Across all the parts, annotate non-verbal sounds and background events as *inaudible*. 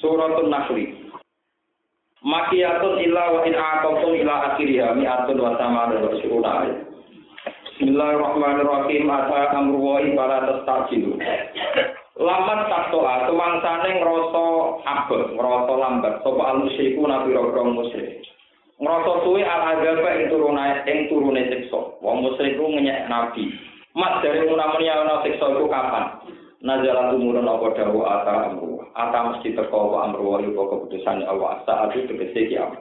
Suratul Nakhli. Makiyatun illa wa in aqamtum ila akhiriha mi'atun wa samana wa syuruna Bismillahirrahmanirrahim. Asa amru wa ibala tastajilu Lamat taktoa tumangsane ngrasa abot ngrasa lambat. Sapa al musyriku nabi pira musyrik. Ngrasa suwe al azab ing turune ing turune siksa. Wong musyrik ku nabi. Mat dari munamuni ana siksa iku kapan nazalat umurun apa dawu ata amru ata mesti teko apa amru wa iku keputusan Allah. Saat itu tegese kiamat.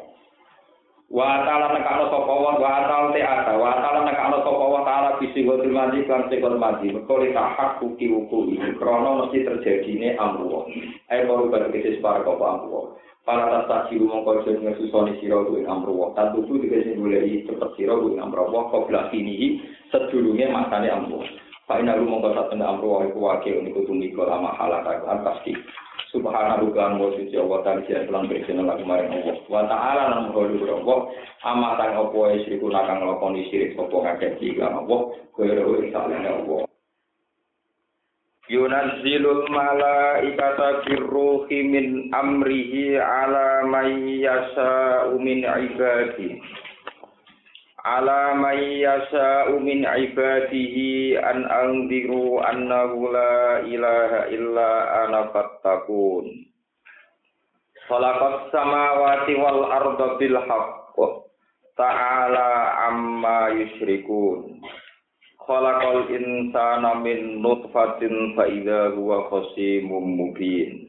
Wa ta'ala nekano sapa wa ta'ala te ata. Wa ta'ala nekano sapa wa ta'ala bisi wa mati kan sekon mati mergo ta hak kuki wuku iki krana mesti terjadine amru ae baru bar tegese para kapa amru para tas tak siru mongko jeneng susoni sira kuwi amru wa tan tutu tegese goleki cepet sira kuwi amru wa kok ini sedurunge masane amru Pak Ina rumong kota tengah amru wa iku wakil uniku tumiko lama halaka kan pasti. Subhanahu kan wa suci Allah ta'ala siya selang bersina lagi maring Allah. Wa ta'ala nan mholu Allah amatan opo e siriku nakang lakoni sirik sopo ngakek jika Allah. Kaya salahnya Allah. Yunazzilul malaikata min amrihi ala man yasha'u min ala may yasha'u min ibadihi an anziru annahu la ilaha illa ana fattakun Khalaqas samawati wal arda bil ta'ala amma yusyrikun Khalaqal insana min nutfatin fa idza huwa khasimun mubin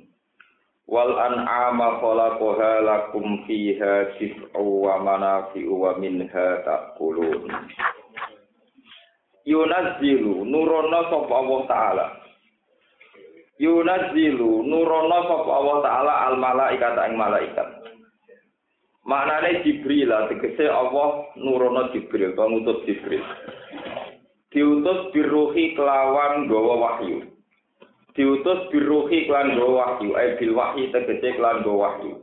wal an'ama khalaqaha lakum fiha sif'u wa manafi'u wa minha ta'kulun. Yunazzilu nurono sapa Allah taala. Yunazzilu nurono sapa Allah taala al malaikat ing malaikat. Maknane jibril tegese Allah nurono jibril to ngutus jibril. Diutus biruhi kelawan gawa wahyu diutus biruhi klan go wahyu ay bil wahyi tegese klan go wahyu.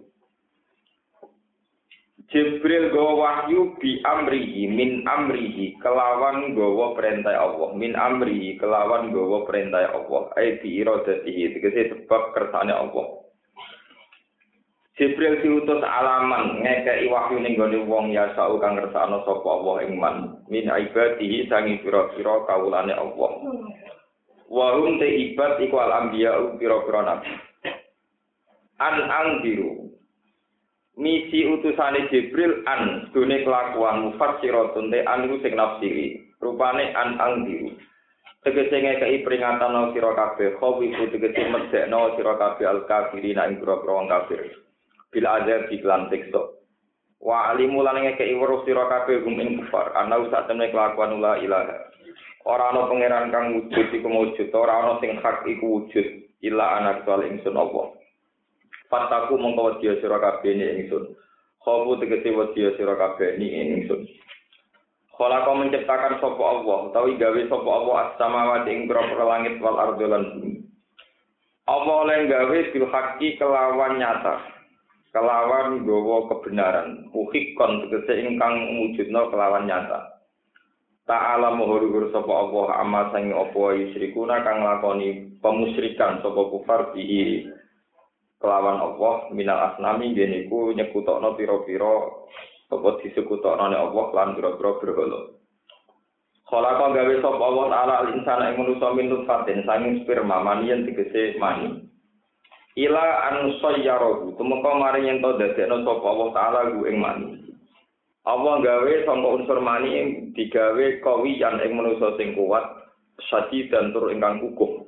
Jibril go wahyu bi amrihi min amrihi kelawan gowo perintah Allah. Min amrihi kelawan gowo perintah Allah. Ay bi iradatihi tegese sebab kersane Allah. Jibril diutus alaman ngekei wahyu ning gone wong ya sau kang ngersakno sapa Allah ing man. Min ibadihi sangi pira-pira kawulane Allah Wahum te ibad iku al anbiya pira-pira nabi. An angdiru. Misi utusane Jibril an dune kelakuan mufassiratun te an sing nafsiri. Rupane an angdiru. Tegese ngekei peringatan no sira kabeh, khawifu tegese medekno sira kabeh al kafirina ing pira-pira kafir. Bil azab iklan siksa. Wa alimu lan ngekei weruh sira kabeh gum ing kufar, usah temne kelakuan la ilaha. Ora ana pangeran kang wujud iku wujud ora ana sing hak iku wujud ila anak soal ingsun apa fataku mongko wedi sira kabeh ni ingsun khofu tegese wedi sira kabeh ni ingsun kau menciptakan sopo Allah, utawi gawe sopo Allah as-samawati ing langit wal ardo lan bumi. Allah oleh gawe bil haqi kelawan nyata, kelawan gawa kebenaran, uhikon tegese ingkang wujudno kelawan nyata. Ta'ala moholuhur sapa Allah amma sangi apa yusrikuna kang lakoni pemusyrikan sapa kufar bihi kelawan Allah minal asnami geniku nyekutokno pira-pira apa disekutokno ne Allah lan pira-pira berhala. Khalaqa gawe sapa Allah taala al insana ing manusa min nutfatin sanging sperma maniyen tegese mani. Ila an sayyarahu tumeka mari yen to dadekno sapa Allah taala ing mani. Allah gawe sangka unsur mani digawe kawi yang ing manusa sing kuat sadi dan tur ingkang kukuh.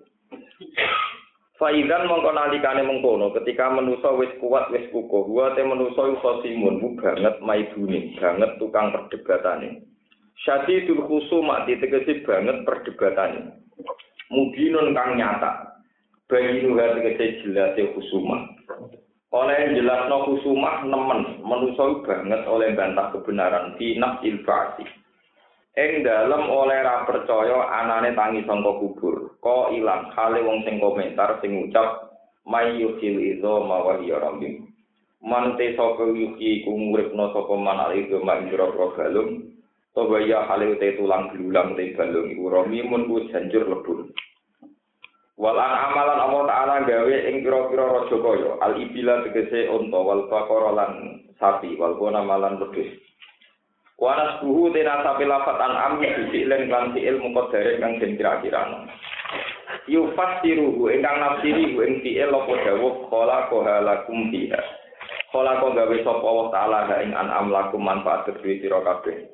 Faidan mongko nalikane mengkono ketika manusa wis kuat wis kukuh, wa te manusa iso simun banget maibune, banget tukang perdebatane. Syadidul khusumat ditegesi banget perdebatane. Mubinun kang nyata. bagi nuha tegese jelas khusumah. Oleh jelasno khusumah nemen menuso banget oleh bantah kebenaran di nafsil fasi. Ing dalem oleh ra percaya anane tangi sangka kubur. Ko ilang hale wong sing komentar sing ngucap mayyuhil izo mawahiya rambim. Mante sapa yuki ku nguripno sapa man ali do mak jero galung. Toba ya hale tulang belulang te galung iku rami mun ku janjur lebur. Walan amalan Allah Ta'ala gawe ing pira-pira raja kaya al ibila tegese unta wal baqara lan sapi wal bona malan wedhus. Wanas buhu tena sapi lafat an ami bisi len kan fi'il muqaddar kang den kira-kirano. Yufasiruhu ingkang nafsiri hu ing fi'il apa dawuh kala kohalakum fiha. Kala kok gawe sapa Allah Ta'ala ing an'am lakum manfaat kedue sira kabeh.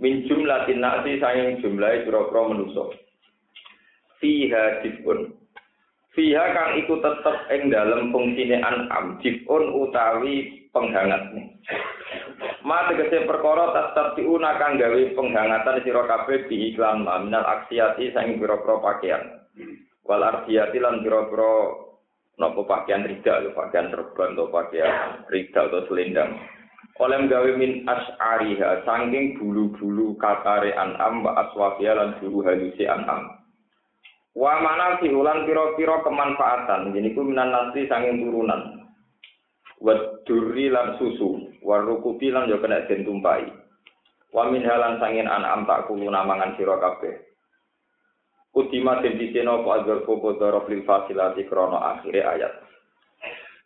Min jumlatin nasi sayang jumlahe pira-pira manusa. Fiha dipun Fiha kang iku tetep ing dalem fungsine an'am jifun utawi penghangat. Ma tegese perkara tetep diuna kang gawe penghangatan sira kabeh di iklan minal aksiati sang pira-pira pakaian. Wal ardiyati lan pira-pira napa pakaian rida lho, pakaian serban atau pakaian rida atau selendang. Oleh gawe min as'ariha saking bulu-bulu katare an'am wa aswafiya lan bulu halusi an'am. Wa mana ulan piro-piro kemanfaatan, jadi ku minan nasri sanging turunan. Wa duri lan susu, wa rukubi lan yo kena den tumpai. Wa min halan sangin an'am tak kulo namangan sira kabeh. Udima den diseno apa agar popo fasilati krono akhire ayat.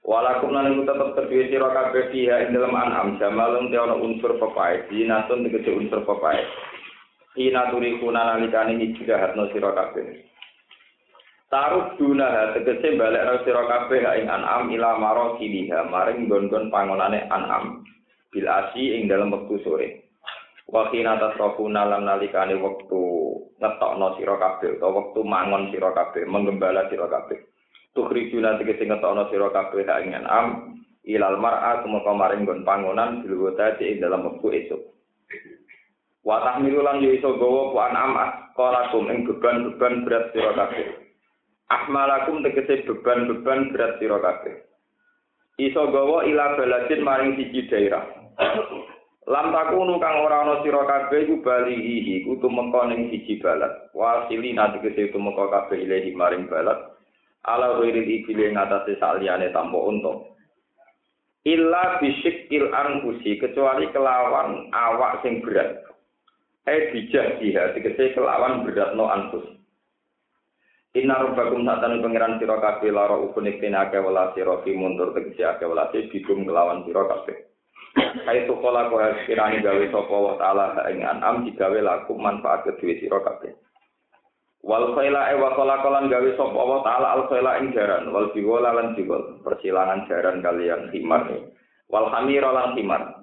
Walakum lan iku tetep terduwe sira kabeh fiha ing dalam an'am jamalun te ana unsur pepae, dinatun tegese unsur pepae. Ina turi kuna nalikane hatno sira kabeh. Taruh duna tegese balik nang sira kabeh ing an'am ila maro kiliha maring gon-gon pangonane an'am bil asi ing dalam wektu sore. Wa khina tasrafuna lan nalikane wektu ngetokno sira kabeh utawa wektu mangon sira kabeh menggembala sira kabeh. Tukhrijuna tegese ngetokno sira kabeh ing an'am ilal mar'a tumeka maring gon pangonan bil ing dalam wektu esuk. Wa tahmilu lan yo iso gawa po an'am kalakum ing beban-beban berat sira kabeh. Ahmalakum tegese beban-beban berat sira kabeh. Iso gawa ila baladin maring siji daerah. *coughs* Lam takunu kang ora ana sira kabeh iku balihi iku tumeka ning siji balad. Wasili tegese tumeka kabeh ilahi maring balad. Ala ghairil ibili ngatasé saliyane tanpa unta. Illa bisikil anfusi kecuali kelawan awak sing berat. Eh bijak dia, tegese kelawan berat no anfus. Inna rabbakum satan pangeran sira kabeh lara ukun iktin akeh wala sira fi mundur tegese akeh wala bidum kelawan sira kabeh. Hai tu kala ko kirani gawe sapa wa taala ing anam digawe laku manfaat kedue sira kabeh. Wal khaila e wa kala kalan gawe sapa wa taala al khaila ing jaran wal biwala lan biwal persilangan jaran kalian himar. Wal hamira lan himar.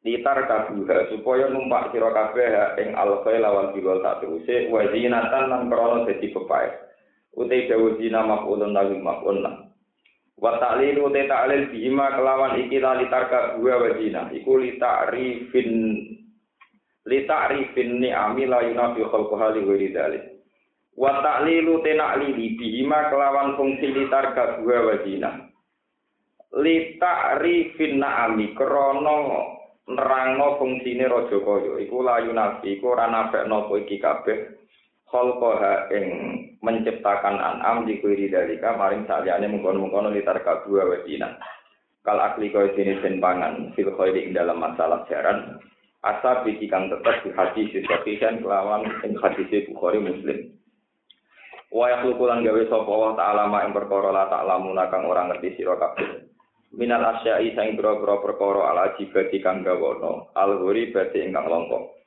Ditar kabuha supaya numpak sira kabeh ing al khaila wal biwal tak teruse wa zinatan lan krana dadi pepae. Utai dawu zina maf'ulun lahu maf'ulun wa ta'lil utai ta'lil bihima kelawan iki la litarka dua wa zina iku li ta'rifin li ta'rifin ni'ami la yunafi khalquha li ghairi dzalik wa ta'lil utai na'lili bihima kelawan fungsi litarka dua wa zina li ta'rifin na'ami krana nerangno fungsine raja kaya. Iku la yunafi iku ora nafekno iki kabeh khalqaha ing menciptakan an'am di kuiri dalika maring saliyane mengkono-mengkono litar kadua wedina kal akli kaya jenis den pangan fil khairi ing dalam masalah jaran asa biki kang tetep di hadis sahih kelawan ing hadis Bukhari Muslim. Wa yakhluqu lan gawe sapa Allah taala ma ing perkara la ta'lamuna kang ora ngerti sira kabeh. Minal asya'i sang pira-pira perkara ala jibati kang gawono al ghuribati ingkang longkok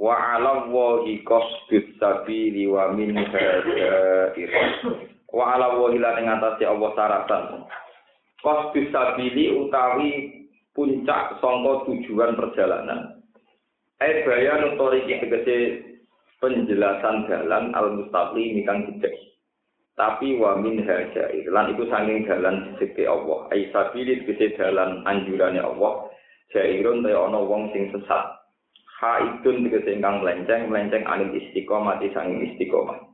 wa ala wahi qasdus sabili wa min hadair wa ala wahi lan ing atase Allah saratan. Qasdus sabili utawi puncak sangka tujuan perjalanan. Eh bayan utoriki tegese penjelasan jalan al mustaqim kang jejak tapi wa min hadair lan iku saking jalan sisi Allah. Ai sabili tegese jalan anjurane Allah jairun te ana wong sing sesat haidun tegese ingkang melenceng melenceng anil istiqomah di sanging istiqomah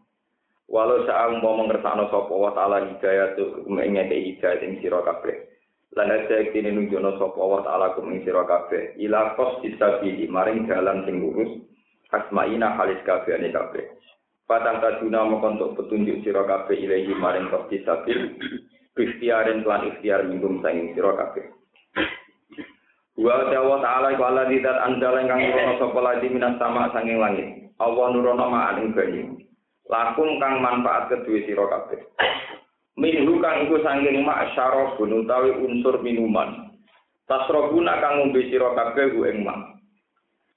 Walau saang mau mengersakno sapa wa taala hidayah tu mengeke hidayah ing sira kabeh. Lan ada kene nunjukno sapa wa taala kum ing sira kabeh. Ila qos disabili maring dalan sing lurus asmaina halis kabeh ane kabeh. Patang kaduna mengkontok petunjuk sira kabeh ilahi maring qos disabil. *clears throat* Ikhtiarin lan ikhtiar minggum saing sira kabeh. Wa ta'ala ta'ala iku Allah didat andal ingkang nurono sapa lagi minas sama sanging langit. Allah nurono ma'an ing banyu. Lakum kang manfaat kedua sira kabeh. Minhu kang iku sanging mak syarabun utawi unsur minuman. Tasrobuna kang ngombe sira kabeh ku ing mak.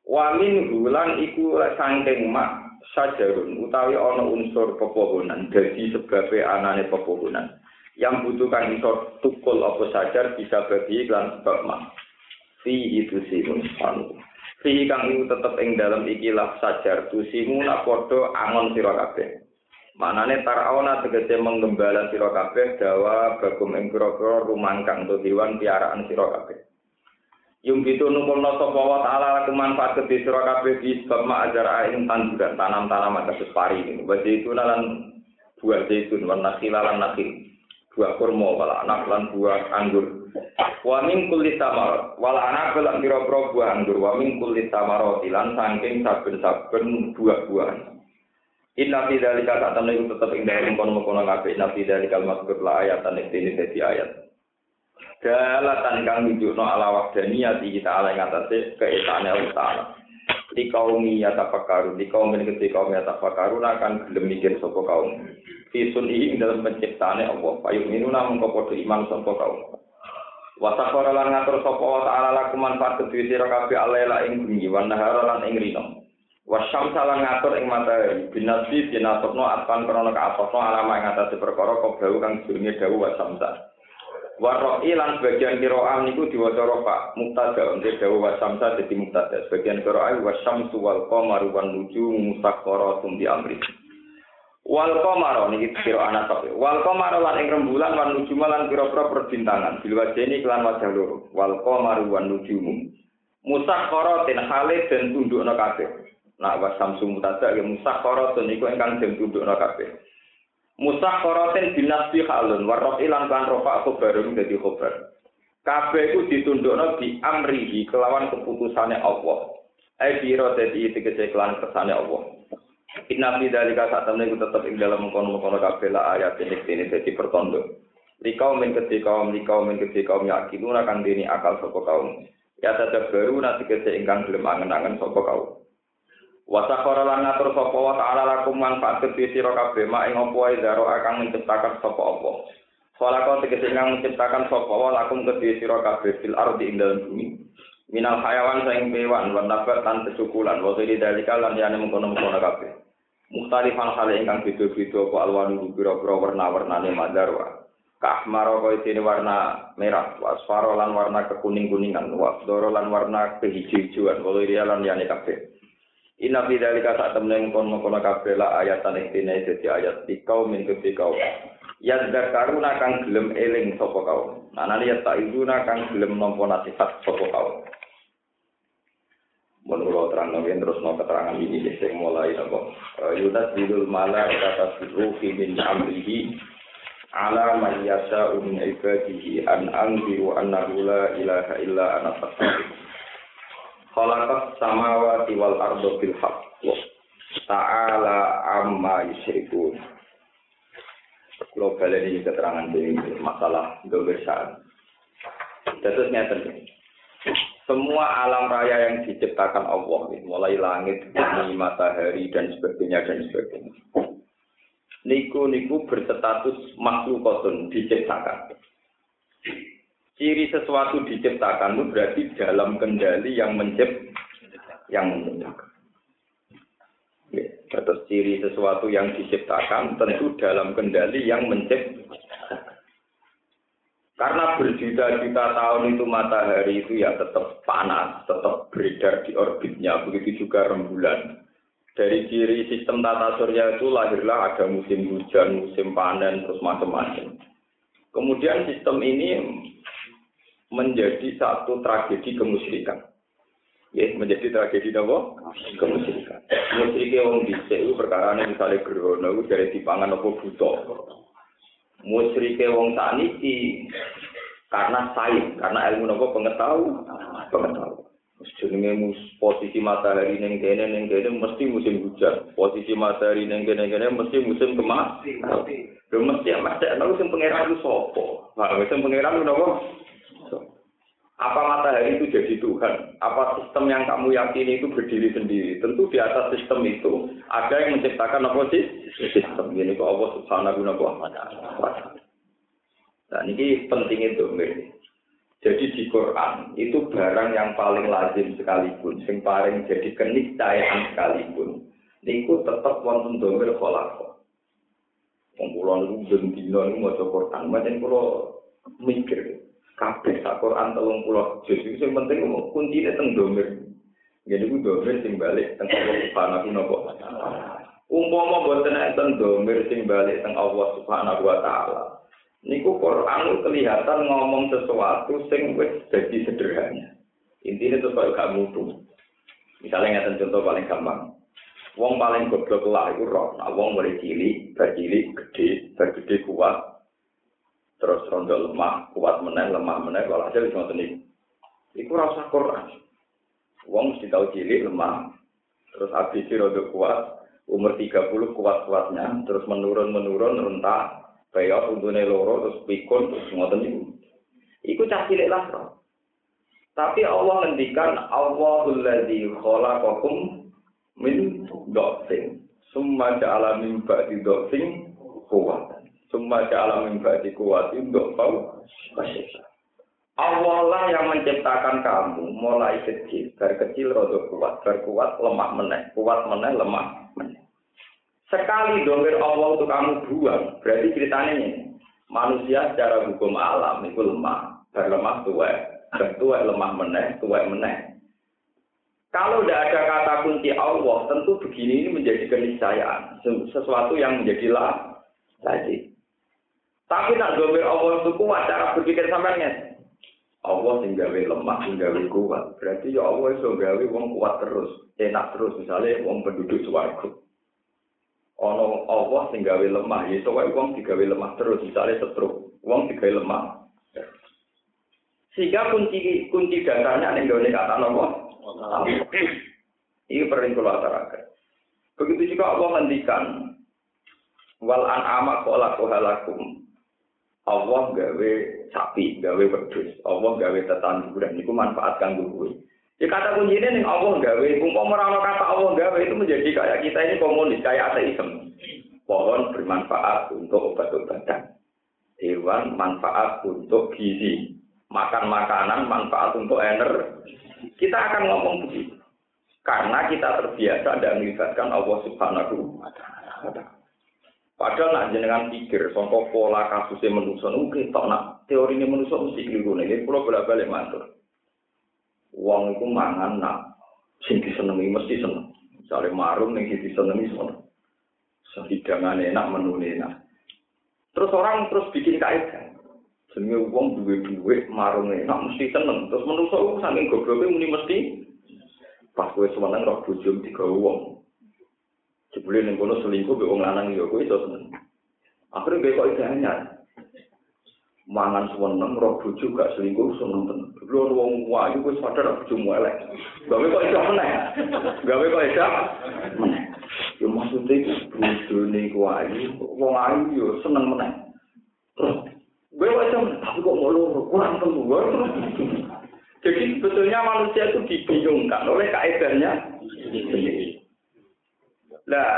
Wa minhu lan iku sanging mak sajarun utawi ana unsur pepohonan dadi sebabe anane pepohonan. Yang butuh kang iso tukul apa sajar bisa bagi iklan sebab mak. Fi itu simun panu fi kang iku tetep ing dalam ikilah sajar tusimu nak padha angon sira kabeh manane taraona tegese menggembala sira kabeh dawa bagum ing pira-pira rumangkang to dewan piaraan sira kabeh Yung gitu numpulno sapa wa ta'ala laku manfaat gede sira di sebab mak ajar ing tanduran tanam-tanam kados pari ini. Wa itu lan buah zaitun wa nakhila lan nakhil. Buah kurma wala anak lan buah anggur Wa min kulli samar wal anak lan pira-pira buah anggur wa min kulli samar lan saking saben-saben buah-buahan. Inna fi dzalika temen iku tetep ing dalem kono-kono kabeh inna fi dzalika mazkur la ayatan iki dadi ayat. Dalatan kang nunjukno ala wahdaniyati kita ala ing atase keesane Allah Ta'ala. Di kaum ya tafakkaru, di kaum ini ketika kaum ya tafakkaru akan gelem mikir kaum. Fi sun'i dalam penciptaane Allah. Payung minuna mengko iman sapa kaum. Wasakora lan ngatur sapa wa ta'ala laku manfaat kedue sira kabeh alela ing bengi wan nahara lan ing rino. Wasyamsa lan ngatur ing matahari binasi binatokno atpan krana kaatokno alama ing atase perkara kobau kang jenenge dawu wasamsa. Waroi lan sebagian kiroah niku diwaca rofa muktada untuk dawu wasamsa jadi muktada. Sebagian kiroah wasyamsu wal qamaru wan nujumu musakhkharatun bi amri. Wal qamara niki kira anak tok. Wal qamara lan ing rembulan wan nujuma lan pira-pira perbintangan. Bil wajeni kelan wajah loro. Wal qamaru wan nujumu. Musakhkharatin hale den tundukna kabeh. Nak wa samsu mutada ya musakhkharatin iku ingkang den tundukna kabeh. Musakhkharatin binasbi halun waraf ilan kan rofa khabarun dadi khabar. Kabeh iku ditundukna di amrihi kelawan keputusane Allah. Ai biro dadi tegese kelan kersane Allah. Inna fi dalika temen iku tetep ing dalam mengkono-mengkono kabeh la ayat ini ini dadi pertondo. Di kaum min keti kaum di kaum min keti kaum yakin akan dini akal sapa kaum. Ya tetep baru nanti kese ingkang gelem angen-angen sapa kaum. Wa sakhara lan ngatur sapa wa ta'ala lakum manfaat keti sira kabeh mak ing apa wae zaro akan menciptakan sapa apa. Kau tegese ingkang menciptakan sapa wa lakum keti sira kabeh fil ardi ing dalam bumi. Minal hayawan saing kewan wa nabat lan kesukulan wa dari dalika lan yane mengkono-mengkono kabeh. Mukhtalifan hal ingkang beda-beda apa alwanu pira-pira warna-warnane madarwa. Kahmaro kaya dene warna merah, wasfaro lan warna kekuning-kuningan, wasdoro lan warna kehijau-hijauan, waliria lan yane kabeh. Inna fi dzalika sak temne kono-kono kabeh la ayatan ing dene dadi ayat dikau min kau. Ya zakaruna kang gelem eling sapa kaum. Nanane ya tak ibuna kang gelem nampa nasihat sapa kaum. Kula terang nang terus no keterangan ini sing mulai napa. Yutas bidul mala kata ruhi min amrihi ala man yasa'u min ibadihi an anziru annahu la ilaha illa ana fastaghfir. Khalaqas samawati wal arda bil haqq. Ta'ala amma yusyrikun. Kalau kalian ini keterangan dari masalah dobesan. Terus nyata semua alam raya yang diciptakan Allah, mulai langit, bumi, matahari, dan sebagainya, dan sebagainya. Niku niku berstatus makhlukotun diciptakan. Ciri sesuatu diciptakan itu berarti dalam kendali yang mencipt, yang menciptakan. Terus ciri sesuatu yang diciptakan tentu dalam kendali yang menciptakan. Karena berjuta-juta tahun itu matahari itu ya tetap panas, tetap beredar di orbitnya, begitu juga rembulan. Dari ciri sistem tata surya itu lahirlah ada musim hujan, musim panen, terus macam-macam. Kemudian sistem ini menjadi satu tragedi kemusyrikan. Ya, menjadi tragedi apa? Kemusyrikan. Musyrike wong dhisik iku perkarane misale grono iku dari dipangan apa buta. Musyrike wong saniki karena sains, karena ilmu nopo pengetahuan, pengetahuan. Jenenge posisi matahari ning kene ning kene mesti musim hujan. Posisi matahari ning kene kene mesti musim kemarau. Lho mesti mesti ana sing pangeran ku sapa? Lah sing pangeran ku napa? Apa matahari itu jadi Tuhan? Apa sistem yang kamu yakini itu berdiri sendiri? Tentu di atas sistem itu ada yang menciptakan apa sih? Sistem ini kok Allah Subhanahu wa taala. Nah ini penting itu, Jadi di Quran itu barang yang paling lazim sekalipun, yang paling jadi keniscayaan sekalipun, niku tetap wonten domir kholako. Wong kula niku ben dina niku Quran, macam kula mikir kabeh sak Quran 30 juz iku sing penting kuncine teng domir. Jadi ku domir sing balik teng Allah Subhanahu wa taala. Umpama boten enten domir sing balik teng Allah Subhanahu wa taala. Niku Quran kelihatan ngomong sesuatu sing wis jadi sederhana. Intinya itu kalau gak mutu. Misalnya ngeten contoh paling gampang. Wong paling goblok lah itu roh. Nah, wong mulai cilik, bercilik, gede, bergede kuat, terus rondo lemah, kuat meneh, lemah meneh, kalau aja bisa ngoten Iku rasa Quran. Wong mesti tahu cilik, lemah, terus habis rondo kuat, umur 30 kuat-kuatnya, terus menurun-menurun, rentak, Kaya untune loro terus pikun terus ngoten niku. Iku cah cilik lah. Tapi Allah ngendikan Allahul ladzi khalaqakum min dhafin. Summa ja'ala min ba'di dhafin quwwatan. Summa ja'ala min ba'di quwwatin dhafau Allah lah yang menciptakan kamu mulai kecil, dari kecil rodo kuat, dari kuat lemah meneh, kuat meneh lemah meneh. Sekali domir Allah untuk kamu buang, berarti ceritanya ini. Manusia secara hukum alam itu lemah, berlemah tua, bertua lemah meneh, tua meneh. Kalau tidak ada kata kunci Allah, tentu begini ini menjadi keniscayaan, sesuatu yang menjadi lah lagi. Tapi nak domir Allah itu kuat, cara berpikir sampai Allah tinggal lemah, tinggal kuat. Berarti ya Allah itu gawe wong kuat terus, enak terus. Misalnya wong penduduk suaraku. ono Allah sing gawe lemah ya iso wae wong digawe lemah terus misale setruk wong digawe lemah sehingga kunci kunci dasarnya ning gone kata nopo ini perlu kula ataraken begitu juga Allah ngendikan wal an'ama khalaqu halakum Allah gawe sapi gawe wedhus Allah gawe tetanduran niku manfaat kanggo kowe Ya kata kuncinya nih Allah gawe, umpama merana kata Allah gawe itu menjadi kayak kita ini komunis, kayak ateisme. Pohon bermanfaat untuk obat-obatan. Hewan manfaat untuk gizi. Makan makanan manfaat untuk energi. Kita akan ngomong begitu. Karena kita terbiasa dan melibatkan Allah Subhanahu wa taala. Padahal nak jenengan pikir, contoh pola kasusnya manusia, oke, tak nak teori ini manusia mesti keliru nih. Pulau bolak balik mantul. Wong iku mangan nak sing disenengi mesti seneng. Misale marung sing disenengi seneng. Sehidangan enak menu enak. Terus orang terus bikin kaitan. Jenenge wong duwe duwe marung enak mesti seneng. Terus menungso iku saking gobloke muni mesti pas kowe seneng roh bojo digawe wong. Jebule ning kono selingkuh mbek wong lanang ya kowe iso seneng. Akhirnya kok itu hanya mangan seneng roh bojo gak selingkuh seneng tenan. Lho wong wayu wis sadar bojomu elek. Gawe kok iso meneh. Gawe kok iso meneh. Yo maksude iku bojone ku ayu, wong ayu yo seneng meneh. Terus gue wae tapi kok mau kurang tentu Jadi sebetulnya manusia itu dibingungkan oleh kaedarnya Nah,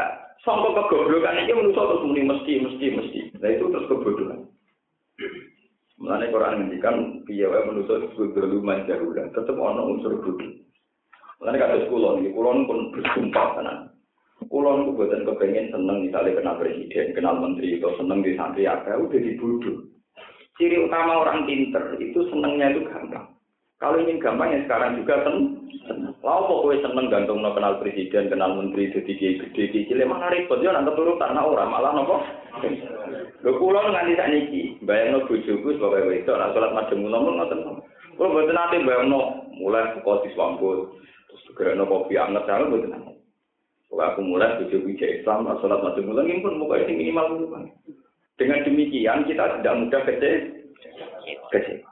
sampai kegoblokan ini menurut terus muni mesti, mesti, mesti. Nah itu terus kebodohan. Mulane Quran ngendikan piye wae manusa disebut dulu manjarulah, tetep ana unsur budi. Mulane kata kula niki kula pun bersumpah tenan. Kula niku boten seneng misalnya kenal presiden, kenal menteri atau seneng di santri ada udah dibuduh. Ciri utama orang pinter itu senengnya itu gampang. Kalau ingin gampang ya sekarang juga seneng. Lalu pokoknya seneng gantung no kenal presiden, kenal menteri, jadi kiai gede, kiai cilik mana repot ya nanti tanah orang malah nopo. Lho kula nganti niki, bayangno bojoku sebagai wedok, nek salat madhep ngono ngoten. Kula mboten nate bayangno mulai buka diswambut, Segera no kopi anget saya buat nanti. Kalau aku mulai tujuh bija Islam, sholat masuk bulan ini pun mau ini minimal Dengan demikian kita tidak mudah kecil, kecil.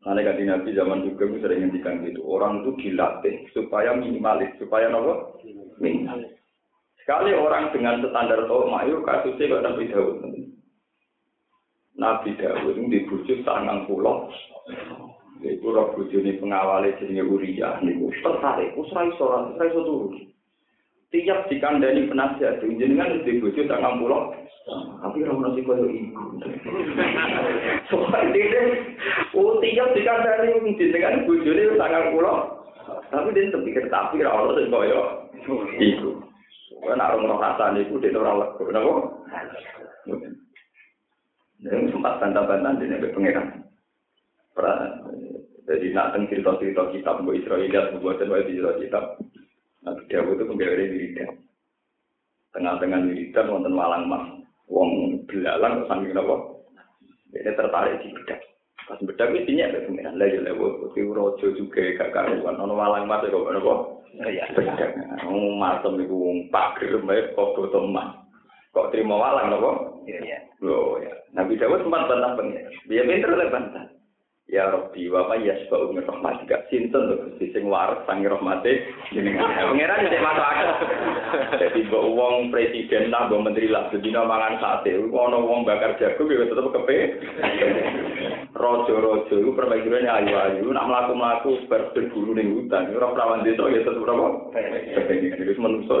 Karena kan Nabi zaman juga gue sering ngendikan gitu. Orang itu dilatih supaya minimalis, supaya nopo minimalis. Sekali orang dengan standar tol mayu kasusnya kok Nabi Dawud. Nabi Dawud itu dibujuk sangang pulau. Iku roh bujuni pengawali jenenge Uriah niku tertarik, usra iso ora iso. Tiap dikandani penasihat jenengan dibujuk sangang pulau. Tapi ora ono sing koyo iku. Soale dia oh tiap dikandani wong jenengan bojone sangang pulau. Tapi dia tetep pikir tapi ora ono sing koyo iku. Kowe nak ora rasane iku dia ora lego, napa? Dan sempat bantah-bantah di negeri pengiran. Jadi nak teng cerita-cerita kitab Bu Israeliat, Bu Buatan Wa cerita kitab. Nabi Dawud itu penggawe wiridan. Tengah-tengah wiridan wonten malang mas. Wong belalang sambil apa? Ini tertarik di bedak. Pas bedak itu dinyak ke pengiran. Lah ya lewo, itu rojo juga gak karuan. Ono malang mas kok apa? Iya. Bedak. Wong matem iku wong pager mbek kok teman. Kok terima walang napa? Iya, iya. Loh ya. Nabi Dawud sempat bantah pengiran. Dia pinter oleh bantah. Ya Rabbi wa ma yasba'u min rahmatika. Sinten to Gusti sing waras sang rahmate jenengan. Pangeran nek masuk akal. Dadi mbok wong presiden lah mbok menteri lah sedina mangan sate. Ono wong bakar jagung ya tetep kepe. Rojo-rojo iku permaisurane ayu-ayu nak mlaku-mlaku berburu ning hutan. Ora prawan desa ya tetep apa? Kepengen iki menungso.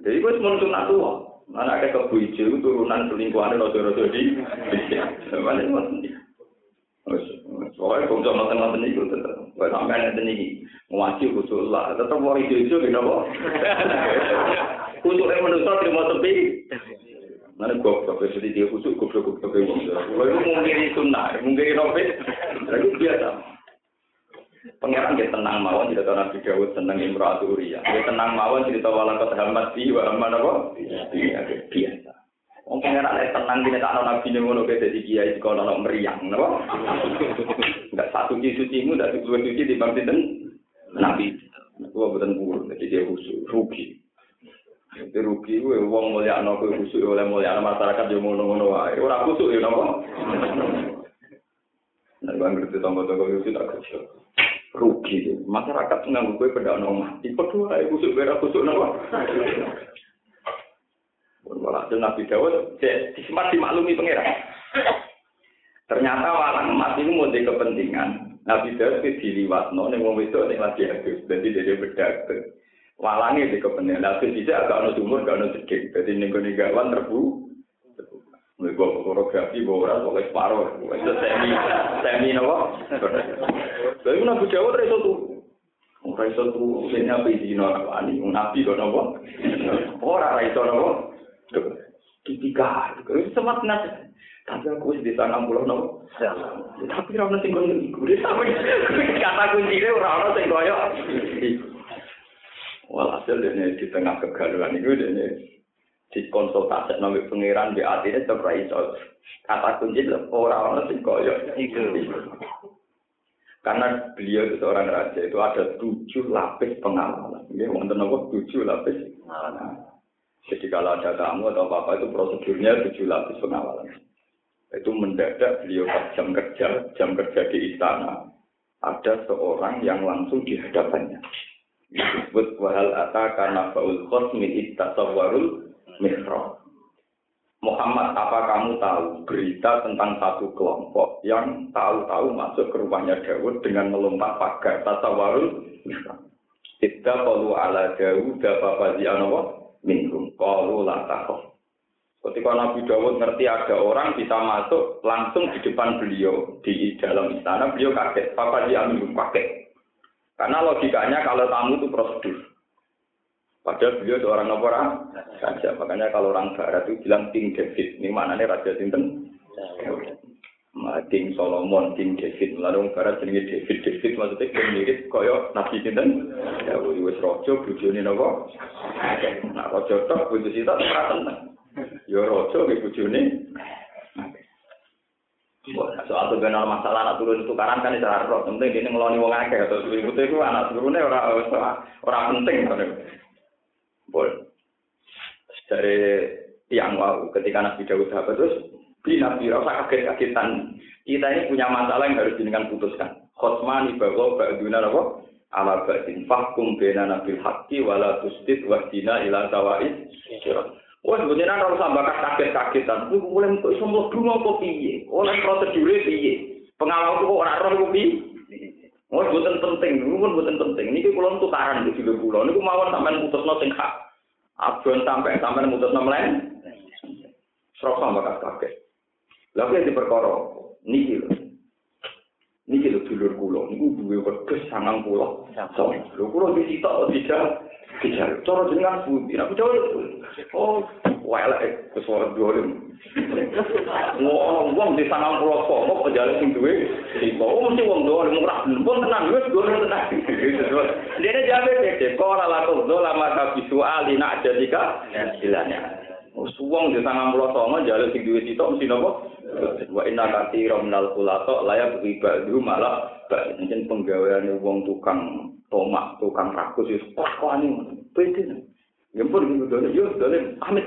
Jadi kuwi menungso nak tuwa. Anak kebu hijau turunan selingkuhannya rojo-rojo di. Mana Soalnya kalau cuma nonton-nonton itu tetap. Kalau sampai nonton ini, ngaji khusus lah. Tetap mau hijau-hijau gitu, apa? Khususnya manusia terima sepi. Mana gue tapi sedih dia khusus gue gue gue Kalau itu mungkin sunnah, mungkin novel, lagi biasa. Pangeran dia tenang mawon tidak tahu Nabi Dawud tenang Imratu Uriya. Dia tenang mawon cerita walakat hamad di wa apa? Iya biasa. Wong lek tenang dene tak ana nabi ngono ke dadi kiai kok ana meriang, napa? *laughs* Enggak satu ki sucimu ndak dua suci di bang sinten? Nabi. Gua boten pur, dadi dia khusus rugi. Itu rugi kuwi wong mulya ana kuwi khusus oleh mulya masyarakat yo ngono-ngono wae. Ora khusus yo napa? Nah, bang ngerti tonggo-tonggo itu tak kecil. Rugi, masyarakat nganggu kue pada nomah. Tipe dua, kusuk berak kusuk napa? Walhasil Nabi Dawud disempat dimaklumi pangeran. Ternyata walang emas itu mau kepentingan. Nabi Dawud itu diliwatno ning wong wedok ning lagi hadis. Dadi dia bedak. Walange di kepentingan. Nabi tidak agak ono sumur, agak ono sedikit. Dadi ning gone gawan terbu. Mulai gua fotografi, gua ora pokoknya separuh. Itu semi, semi nopo. Lalu Nabi Dawud itu tuh. Ora iso ini apa izin orang Nabi kok nopo? Ora iso nopo? Tiga, itu sempat nasi. Tapi aku di sana pulau nopo. Tapi rana sing koyo iku. Sama kata kunci ora ono sing koyo. Walhasil dene di tengah kegaduhan itu dene dikonsultasi nabi pangeran di hati ini tetap iso. Kata kunci ora ono sing koyo iku. Karena beliau itu seorang raja itu ada tujuh lapis pengalaman. Ini wonten apa? Tujuh lapis pengalaman. Jadi kalau ada tamu atau apa-apa itu prosedurnya tujuh lapis pengawalan. Itu mendadak beliau jam kerja, jam kerja di istana. Ada seorang yang langsung di hadapannya. Disebut wahal ata karena faul khosmi ittasawarul mihrab. Muhammad, apa kamu tahu berita tentang satu kelompok yang tahu-tahu masuk ke rumahnya Dawud dengan melompat pagar tasawarul mihrab. Tidak perlu ala Dawud, apa minum. Kalau latakoh. Ketika Nabi Dawud ngerti ada orang bisa masuk langsung di depan beliau di dalam istana, beliau kaget. Papa dia minum pakai. Karena logikanya kalau tamu itu prosedur. Padahal beliau seorang orang saja. Makanya kalau orang barat itu bilang King David. Ini mana nih Raja Sinten? King Solomon, King David, lalu barat jenenge David, David maksudnya yang mirip kaya Nabi Sinten, ya wis rojo, bujuni nopo, nah rojo tok, bujuk sita, tenang, ya rojo, ke bujuni, soal tuh benar masalah anak turun tukaran kan itu harus penting ini ngeloni wong akeh. Atau ibu itu anak turunnya orang orang penting boleh dari yang wow ketika Nabi Dawud sahabat terus bi Nabi rasa kaget-kagetan kita ini punya masalah yang harus dengan putuskan. Khotman ibadah ba'duna apa? Ala ba'din. Fahkum bena nabil haqqi wala tusdid wahdina ila sawa'id Wah, sebenarnya kalau sampai kaget-kagetan, itu mulai untuk semua dulu kok piye, oleh prosedurnya piye, pengawal itu orang roh kok piye. Oh, bukan penting, pun bukan penting. Ini kulon tukaran di sini kulon, ini mawon sampai putus no sing hak. Abon sampai sampai putus no melain, serok sampai Lalu yang diperkara, niki lho. Niki lho dulur kula, niku duwe wedhus sangang pulau. So, lho kula disitok tidak Bicara, cara jenengan budi, aku jauh. Oh, welek ke suara dolim. Wong wong di sana pulau kok pejalan sing duwe. Oh mesti wong dolim ora pun tenang wis dolim tenang. Dene jabe dek kok ora laku dola maka visual dina jadika Wes wong di tangan pulau songo jalur sing duwe sitok mesti nopo? Wa inna katsira minal qulato la ya riba du malah mungkin penggawean wong tukang tomak, tukang rakus wis pakwani ngono. Ya pun ngono dene yo dene amit.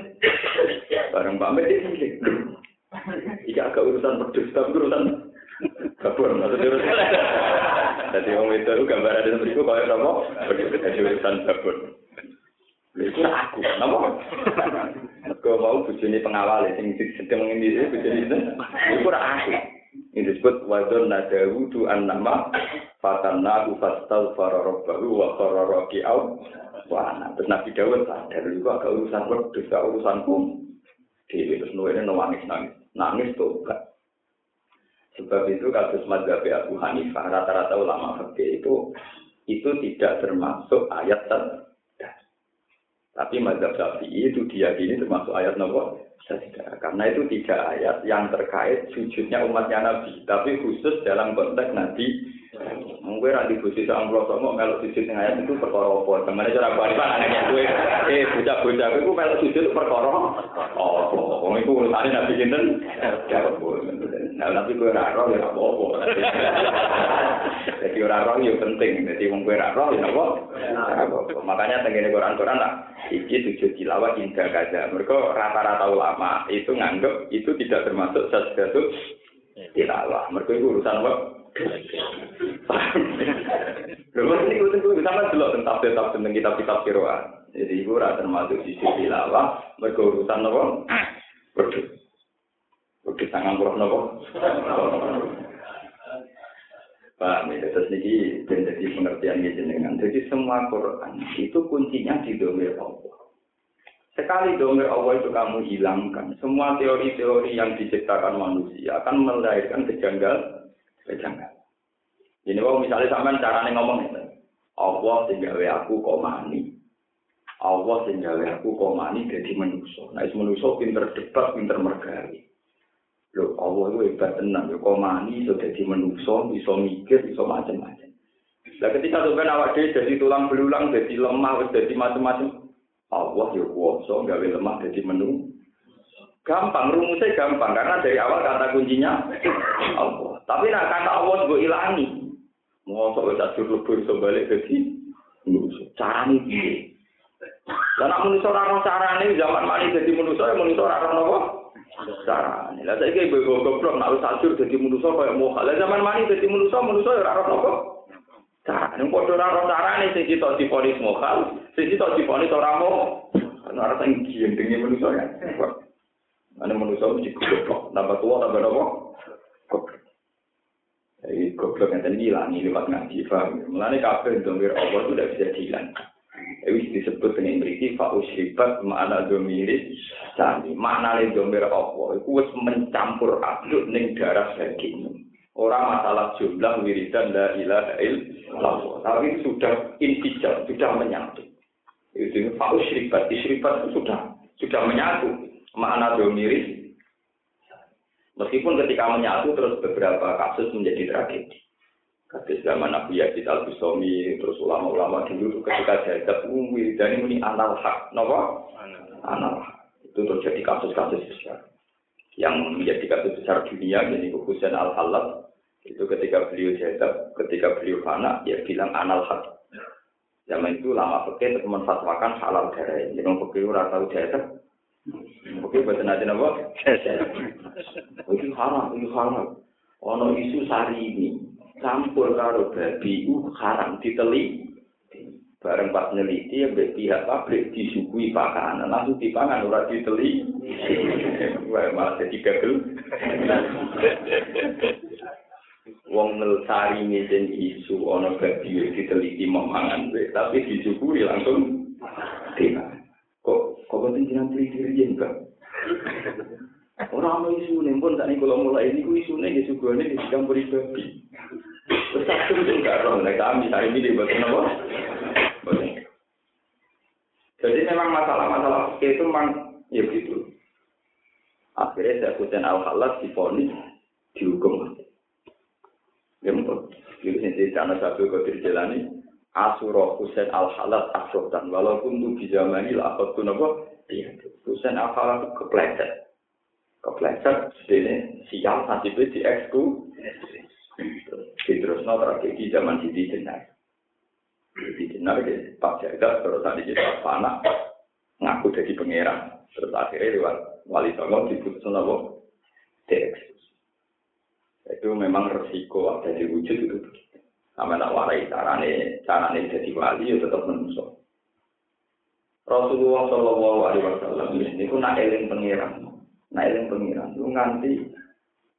Bareng Mbak iki. Iki agak urusan pedes tapi urusan kabur maksudnya urusan. Dadi wong itu gambar ada seperti itu kaya sama pedes urusan kabur. Itu aku, kenapa? Aku mau bujuni pengawal, yang sedang mengindisi bujuni itu, itu aku. Ini disebut wadon nadawu tu nama fatanna fastal farorobahu wa faroroki au wah terus Nabi Dawud sadar itu agak urusan wedus gak urusan kum di terus nuwene nangis nangis. Nangis tuh sebab itu kasus madhab Abu Hanifah rata-rata ulama fikih itu itu tidak termasuk ayat ter tapi madhab Syafi'i itu diyakini termasuk ayat nomor tidak. Karena itu tiga ayat yang terkait sujudnya umatnya Nabi, tapi khusus dalam konteks Nabi. Mungkin nanti khusus sama pulau sama melok sujud yang ayat itu perkara apa? Ke mana cara balik anaknya gue, eh bocah-bocah gue melok sujud perkara oh, Wong itu urusannya Nabi Kinten, Nah, tapi gue raro ya apa-apa. Jadi orang roh ya penting. Jadi wong gue raro ya apa? Makanya tenggine Quran-Quran lah. Iki sujud tilawah hingga kaza. Mereka rata-rata ulama itu nganggep itu tidak termasuk sesuatu tilawah. Mereka itu urusan apa? Lalu ini gue tunggu sama dulu tentang tetap tentang kitab-kitab kiroan. Jadi ibu rata termasuk sisi tilawah. Mereka urusan apa? Berdua. Udah sangat kurang nopo. Pak, ini terus ini jadi pengertian jenengan. Jadi semua Quran itu kuncinya di domir Allah. Sekali domir Allah itu kamu hilangkan, semua teori-teori yang diciptakan manusia akan melahirkan kejanggal, kejanggal. Jadi kalau misalnya sama cara ngomong itu, Allah tinggal aku komani. Allah tinggal aku komani jadi manusia. Nah, manusia pinter debat, pinter mergali. Lho, Allah itu hebat tenang. Lho, kok mani, so jadi manusia, bisa mikir, bisa macam-macam. Nah, ketika sampai awak dia jadi tulang belulang, jadi lemah, jadi macam-macam. Allah ya kuasa, gawe lemah, jadi menu. Gampang, rumusnya gampang. Karena dari awal kata kuncinya Allah. Tapi nah, kata Allah gue ilangi. Mau sok wis ajur lebur iso balik jadi manusia. Carane piye? Lah nek manusia ora carane zaman mani jadi manusia, ya manusia ora ono carane. Lah saiki ibu goblok nak wis ajur dadi manusa kaya moha. Lah zaman mani dadi manusa, manusa ya ora ora apa. Carane padha ora ora carane sing kita diponis moha, sing kita diponis ora moha. Ora sing gendenge manusa ya. Ana manusa mesti goblok, nambah tua tambah apa? Goblok. Jadi goblok yang tadi hilang, lewat ngaji, paham? Mulanya kabel dongir Allah itu tidak bisa dihilangkan. Wis disebut dengan beriki faus hebat makna domiris sani makna le domir apa iku wis mencampur aduk ning darah daging orang masalah jumlah wiridan la ilaha illallah tapi sudah intijar sudah menyatu itu faus hebat isribat sudah sudah menyatu makna domiris meskipun ketika menyatu terus beberapa kasus menjadi tragedi Kasus zaman Nabi Yazid al Bustami, terus ulama-ulama dulu ketika jadab umwi dan ini anal hak, nopo? Anal. Itu terjadi kasus-kasus besar. yang menjadi kasus besar dunia, jadi Husain al halal itu ketika beliau jadab, ketika beliau fana, ya bilang anal hak. Zaman itu lama pakai untuk menfatwakan halal darah. Jadi orang pakai orang tahu jadab, pakai buat nanti apa? Itu haram, itu haram. Ono isu sari ini campur karo babi, uh haram diteli. bareng pas neliti ya pihak pabrik disuguhi pakanan langsung dipangan ora diteli *laughs* wah malah jadi gagal *laughs* wong nelsari ngisen isu ana babi diteliti memangan tapi disuguhi langsung dipangan kok kok penting jenang teliti riyen *laughs* Orang mau isu nih pun tadi kalau mulai ini isu nih isu gue nih dicampuri babi. Terus aku juga roh, nah kami hari ini dibuat apa? Jadi memang masalah-masalah itu memang ya gitu. Akhirnya saya kucing al halat difonis dihukum. Ya betul. Jadi sini karena satu kau terjalani Asuro Husain al halat dan walaupun itu di zaman ini lah aku apa? Iya. Husain al halat kepleset. Kepleset sini sial nasibnya di eksku. Terus no tragedi zaman Siti Jenar. di dinar ke Pak Jaga terus tadi kita panah ngaku jadi pangeran terus akhirnya lewat wali songo diputus nopo dieksekusi itu memang resiko ada di wujud itu sama tak warai carane carane jadi wali ya tetap menusuk Rasulullah Shallallahu Alaihi Wasallam ini pun nak eling pangeran nak eling pangeran itu nganti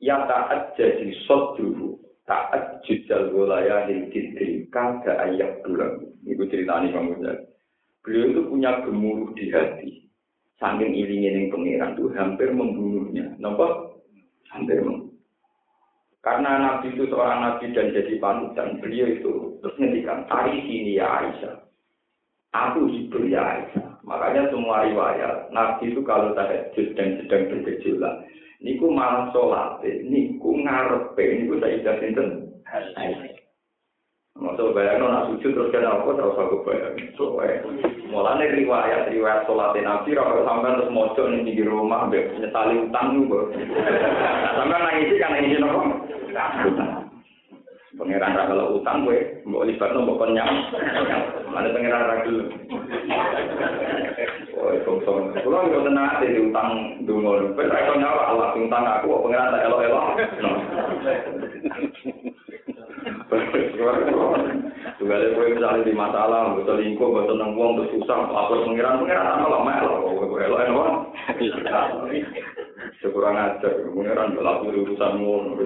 ya tak jadi sot dulu taat jujal golaya hildidri kada ayak bulan. Ibu ceritanya Bang Muzal. Beliau itu punya gemuruh di hati. Saking iling-iling pengiran itu hampir membunuhnya. Nampak? Hampir membunuh. Karena Nabi itu seorang Nabi dan jadi panutan, beliau itu terus ngendikan, hari sini ya Aisyah. Aku hibur ya Aisyah. Makanya semua riwayat, Nabi itu kalau tahajud dan sedang bergejolak, niku malah sholat, niku ngarepe, niku saya idah sinten. Masuk bayang nak sujud terus kena apa terus aku bayang. So, eh, mulanya riwayat riwayat sholat nabi, kalau sampai terus mojo nih di rumah, ambek nyetali utang juga. Sampai nangis kan apa? Utang. Pangeran ra kalau utang gue, mbok libatno mbok kenyang. Mana pangeran ra gelem. Oh, itu so. Kulo yo tenan ate utang dungo. Wis ra nyawa Allah utang aku pangeran tak elok-elok. Juga ada kue misalnya di masalah, betul lingkup, betul nang uang, terus susah, lapor pengiran, pengiran apa lo melo, kok elok elok. Sekurang ajar, pengiran lapor urusan ngono.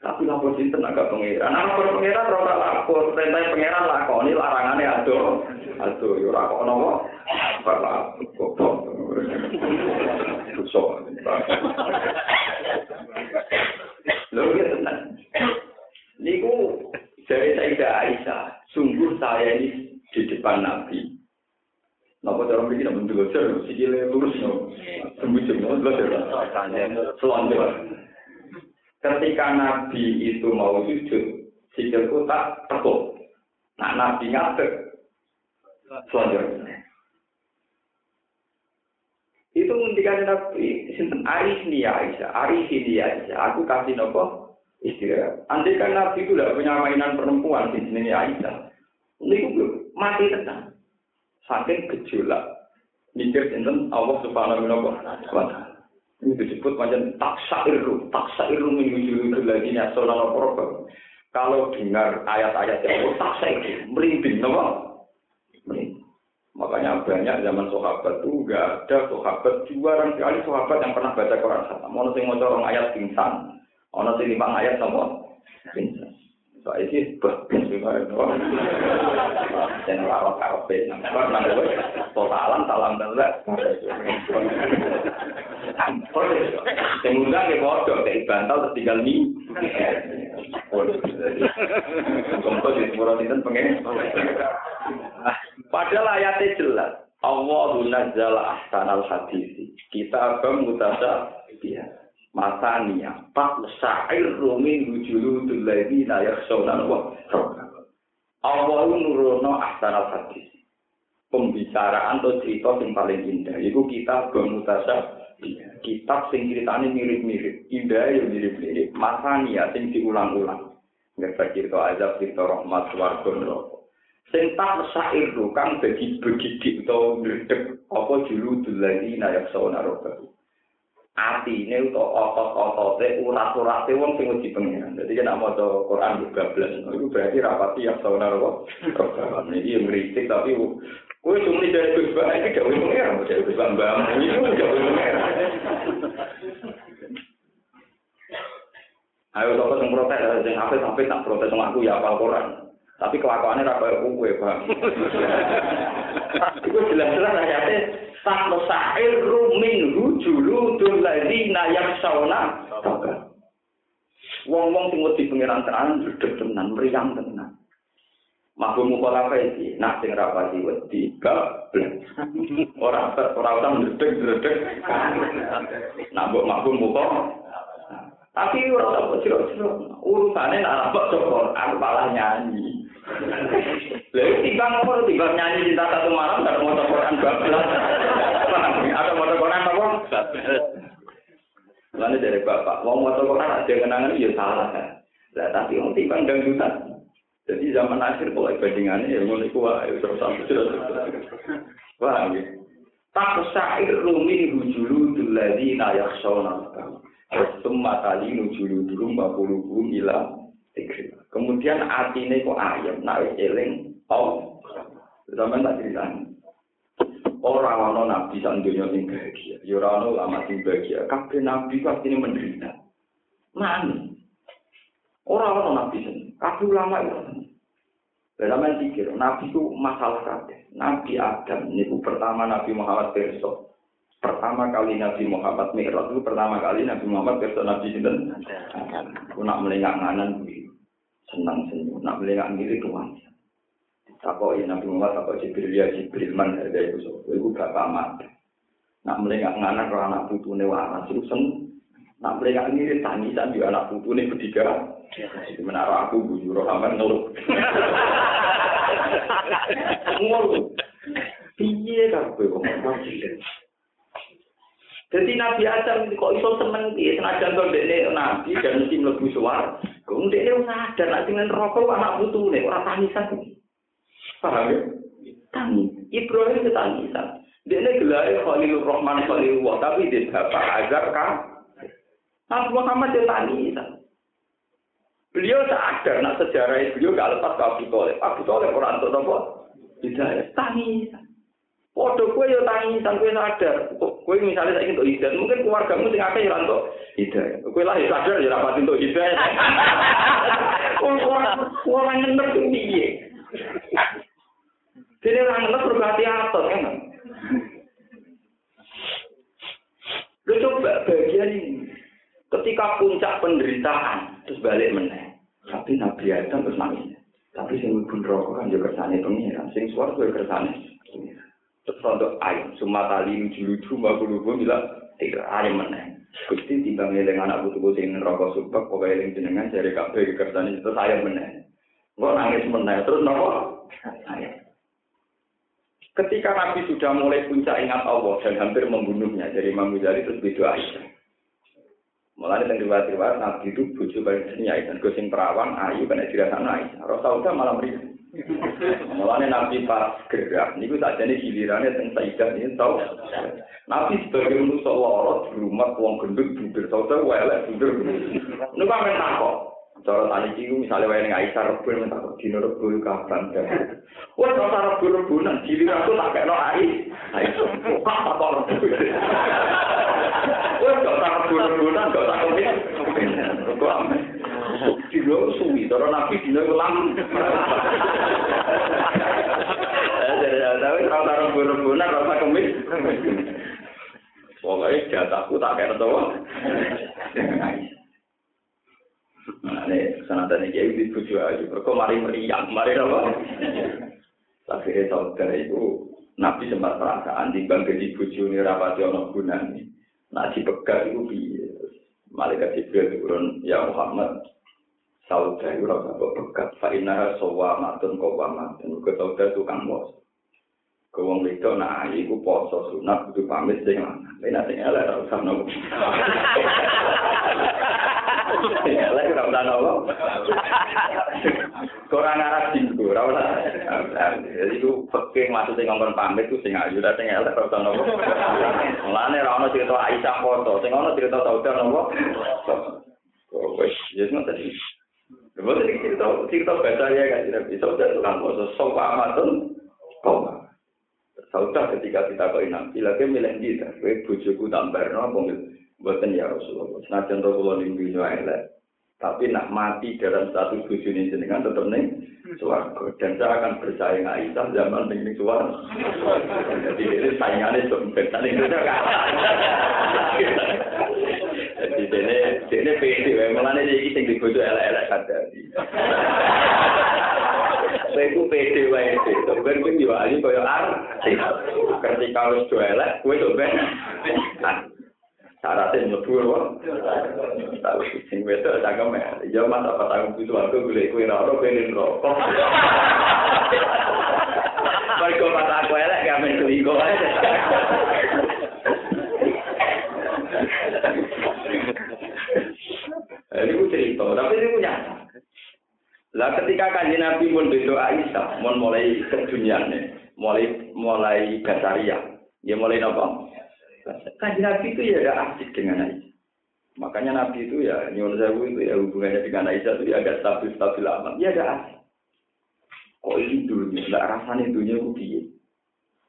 Tapi lapor sinten agak pengiran. Lapor pengiran ora lapor, perintah pengiran lakoni larangane ado. Ado yo ora kok nopo. Bapak goblok. Susah. Ser, sikile lurus no. Sembujung belajar. Selanjutnya. Ketika Nabi itu mau sujud, sikilku tak tekuk. Nah, Nabi ngadek. Selanjutnya. Itu ngendikane Nabi, sinten Aris nih Aisyah, Aris ini Aisyah, aku kasih nopo istirahat. Andai kan Nabi itu tidak punya mainan perempuan di sini Aisyah, ini mati tenang. Saking gejolak, mikir sinten Allah Subhanahu wa taala. Ini disebut macam taksa iru, taksa iru minggu lagi nih asal Kalau dengar ayat-ayat yang Allah taksa iru, merinding, nama? Makanya banyak zaman sahabat itu nggak ada sahabat jarang sekali sahabat yang pernah baca Quran sama. Mau mau corong ayat pingsan, mau sing lima ayat sama pingsan. Sih bagus mana gue totalan salam semoga ke bodoh, kayak bantal terus tinggal. Contoh di. Padahal ayatnya jelas. Allah nazzala ahsanal hadisi. Kita akan mutasa biasa. Matania, pak sa'ir rumi wujulu duladi na yaksona wa Allah nurono ahsanal hadis. Pembicaraan atau cerita yang paling indah. Itu kita bermutasa Kitab sing ceritane mirip-mirip, indah ya mirip-mirip, masania sing diulang-ulang. Ngerti cerita azab, cerita rahmat, swarga neraka. Sing tak syair lu kang dadi begidik utawa ndredeg apa julu dulani nayak sawana roba. ati ini untuk otot-otot itu urat-urat itu orang yang uji pengiran. Jadi mau ke Quran juga belas itu berarti rapati ya tahun ada kok ngritik tapi gue cuma di jari kusba ini jauh yang pengiran jari kusba mbam ini pun jauh ayo toko yang protes? Sing apa sampai tak protes sama aku ya apa Quran. Tapi kelakuannya rapat aku gue bang itu jelas-jelas ayatnya Sahlo sahil rumin hujulu dulari nayak sauna. Wong wong tunggu di pengiran terang, duduk tenang, meriang tenang. Mampu muka apa iki? Nah, sing rapa di wedi, ora terperawat, duduk, duduk. Nah, buk mampu muka. Tapi ora orang tak bocil, urusannya nak apa Quran malah nyanyi. Lalu timbang apa? Timbang nyanyi cinta satu malam dan mau Quran bablas. Ada mau Quran apa? Lalu dari bapak, mau mau Quran ada kenangan ya salah kan. Lah tapi orang timbang dangdutan. Jadi zaman akhir kalau bandingannya ya mulai kuat, ya terus sampai. Paham ya? Tak syair rumi hujulu duladi nayak shona. Semua kali nujulu dulu mbak ila Kemudian atine kok ayam, nak eling, oh, zaman tak cerita. Orang ono nabi sak dunia sing bahagia, ya ora ono lama sing bahagia. Kabeh nabi pasti menderita. Mana? Orang ono nabi sing, kabeh ulama itu. Dalam pikir, Nabi itu masalah kabeh. Nabi Adam, ini pertama Nabi Muhammad Perso. Pertama kali Nabi Muhammad Mi'raj itu pertama kali Nabi Muhammad Perso Nabi Sinten. Aku nak melengak nganan, senang senyum. Nak melengak ngiri tuan. Takoi Nabi Muhammad, takoi Jibril, ya Jibril, man harga itu. So. Itu bapak mati. Nak melengak nganan, kalau anak putu ini waras, itu senang. Nak melengak ngiri, tangisan juga anak putu ini bertiga. Menara aku bujur sampai ngeluh. *laughs* Ngeluh. Piye kan kowe kok Jadi Nabi Adam kok iso seneng piye senajan kok dekne nabi dan mesti mlebu suar. Kok dekne sadar nek sing rokok anak putune ora tangisan. Paham ya? Tangis. Ibrahim itu tangisan. Dekne gelare Khalilur Rahman Khalilullah tapi dia bapak Azar kan. Nabi Muhammad itu tangisan. Beliau sadar, nak sejarah beliau gak lepas ke Abu Talib. Abu Talib orang untuk apa? Hidayah. Tangisan. Waduh, kue yo tangisan, kue sadar. Kue misalnya saya untuk hidayah, mungkin keluargamu sing akeh ya untuk hidayah. Kue lah sadar ya rapat untuk hidayah. *laughs* Orang ngenek itu piye? Jadi orang ngenek berarti atur kan? Lu coba bagian ini. Ketika puncak penderitaan, terus balik meneng. Tapi Nabi Adam terus nangis. Tapi sing pun rokok kan juga kersane pengiran. Sing suara gue kersane. Terus untuk ayam. Semua tali bulu gue bilang tiga ayam meneng. Gusti timbang ngeling anak butuh sing rokok subak pokoknya eling jenengan cari kafe kersane terus ayam meneng. Gue nangis meneng terus nopo ayam. Ketika Nabi sudah mulai puncak ingat Allah dan hampir membunuhnya dari Imam Ghazali terus Aisyah. Mulai dengan riwayat-riwayat Nabi itu bujuk paling seni Aisyah. Gosing perawan, ayu, kena dirasana Aisyah. Rasulullah malam meriah. Mulane nabi pas gerak niku tak jane gilirane teng Saidah niku tau. Nabi sebagai ulul sawara rumah wong gendut bubir tau tau wae lek bubir. Nuku amen nako. Cara tani iki misale wae ning Aisyah rebul mentak dino rebul kapan. Wah, cara rebul-rebulan gilir aku tak kekno ae. Suwi, cara nabi kelam. Jadi tapi kalau tak rebo-rebonan, gak tak komit. Pokoknya jatahku tak kena tahu. Nah, ini sanatan ini jadi aja. Mereka mari meriang, mari apa? Akhirnya saudara itu Nabi sempat perasaan timbang gaji buju ini rapati ono gunanya. Nah dipegat itu biye. Malaikat Jibril turun ya Muhammad. Saudara itu rasa kok pegat. Fa'inah sawa matun kau wamat. Dan ke saudara tukang mos. Kewong wedok nah iku poso sunat kudu pamit sing lanang. Nek sing elek ora usah. Sing elek ora usah nopo. Kurang arah dinggo ora usah. Jadi ku peke maksudnya ngomong pamit ku sing ayu ta sing elek ora usah. Mulane ora ono cerita Aisyah foto, sing ono cerita Sauda nopo. Oh wis, yes ngoten iki. Lha cerita cerita baca ya kan, bisa udah tukang foto sok amatun. Kok Saudah ketika kita kau nabi lagi milih kita, kue bujuku tambah no, buatan ya Rasulullah. Senajan kulo ning dunia elek, tapi nak mati dalam satu buju ini jenengan tetap nih suaraku dan saya akan bersaing Aisyah zaman ning suara. Jadi ini saingannya sempit, tadi itu Jadi ini ini pede, malah ini iki sing dibujuk elek-elek kadang. Saya itu pede wae sih. Ben kuwi diwali koyo artis. Ketika wis elek, kuwi to ben. Syaratnya mlebu apa? Tahu sing wedok cangkem ya. mas apa tanggung itu aku golek kuwi ora ono ben rokok. Kok mata aku elek gak men selingkuh aja. Ini cerita, tapi ini punya lah ketika kanjeng Nabi pun bedo Aisyah, mau mulai keduniannya, mulai mulai basaria, ya mulai apa? Kanjeng Nabi itu ya ada asik dengan Aisyah. Makanya Nabi itu ya nyuwun sewu itu ya hubungannya dengan Aisyah itu ya agak stabil stabil aman. Ya ada asik. Kok ini dunia, nggak rasanya dunia piye.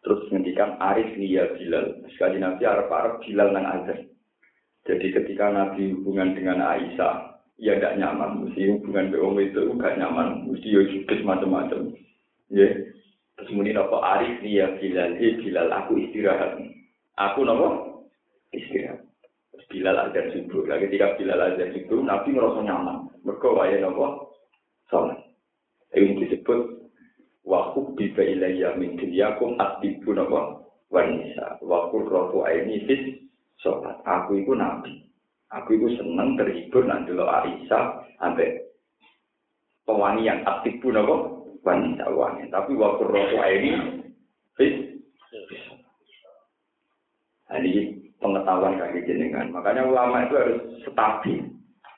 Terus ngendikan Arif ya Bilal. Sekali Nabi Arab Arab Bilal nang azan. Jadi ketika Nabi hubungan dengan Aisyah, ya gak nyaman. Mesti hubungan dengan itu gak nyaman. Mesti yo juga macam-macam. Ya. Terus muni nopo arif dia bilal eh bilal aku istirahat. Aku nopo istirahat. Terus bilal azan subuh. Lagi ketika bilal azan subuh nabi merasa nyaman. Mereka waya nopo sholat ini disebut waktu biba ilayya min dunyakum atibu nopo wanisa waktu rotu aini fis sholat aku itu nabi Aku itu seneng terhibur nanti lo Aisyah sampai pewanian aktif pun apa wanita wanita. Tapi waktu rokok ini fit. Nah, ini pengetahuan kaki jenengan. Makanya ulama itu harus stabil.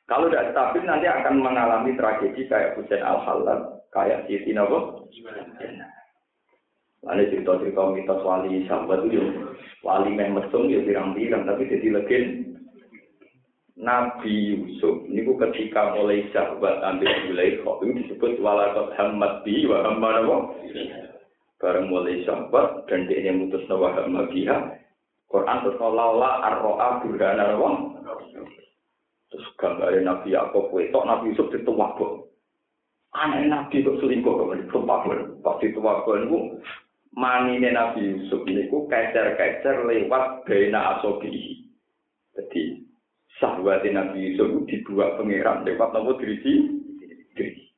Kalau tidak stabil nanti akan mengalami tragedi kayak Husain Al Halal, kayak Siti Nabo. Lalu cerita-cerita mitos wali sahabat itu, wali memang mesum ya pirang-pirang, tapi jadi legend. Nabi Yusuf ini ketika mulai sahabat ambil Zulaikha itu disebut walakot hamad bi wa hamad bareng mulai sahabat dan dia yang mutus nawa hamad Quran terus laula arroa burhana nawa terus gambarnya Nabi Yaakob tok Nabi Yusuf itu wabok aneh Nabi kok selingkuh kok itu wabok pasti itu wabok itu manine Nabi Yusuf ini kecer-kecer lewat bena asobi jadi Sahabat Nabi Yusuf dibuat pangeran lewat nopo dirisi dirisi.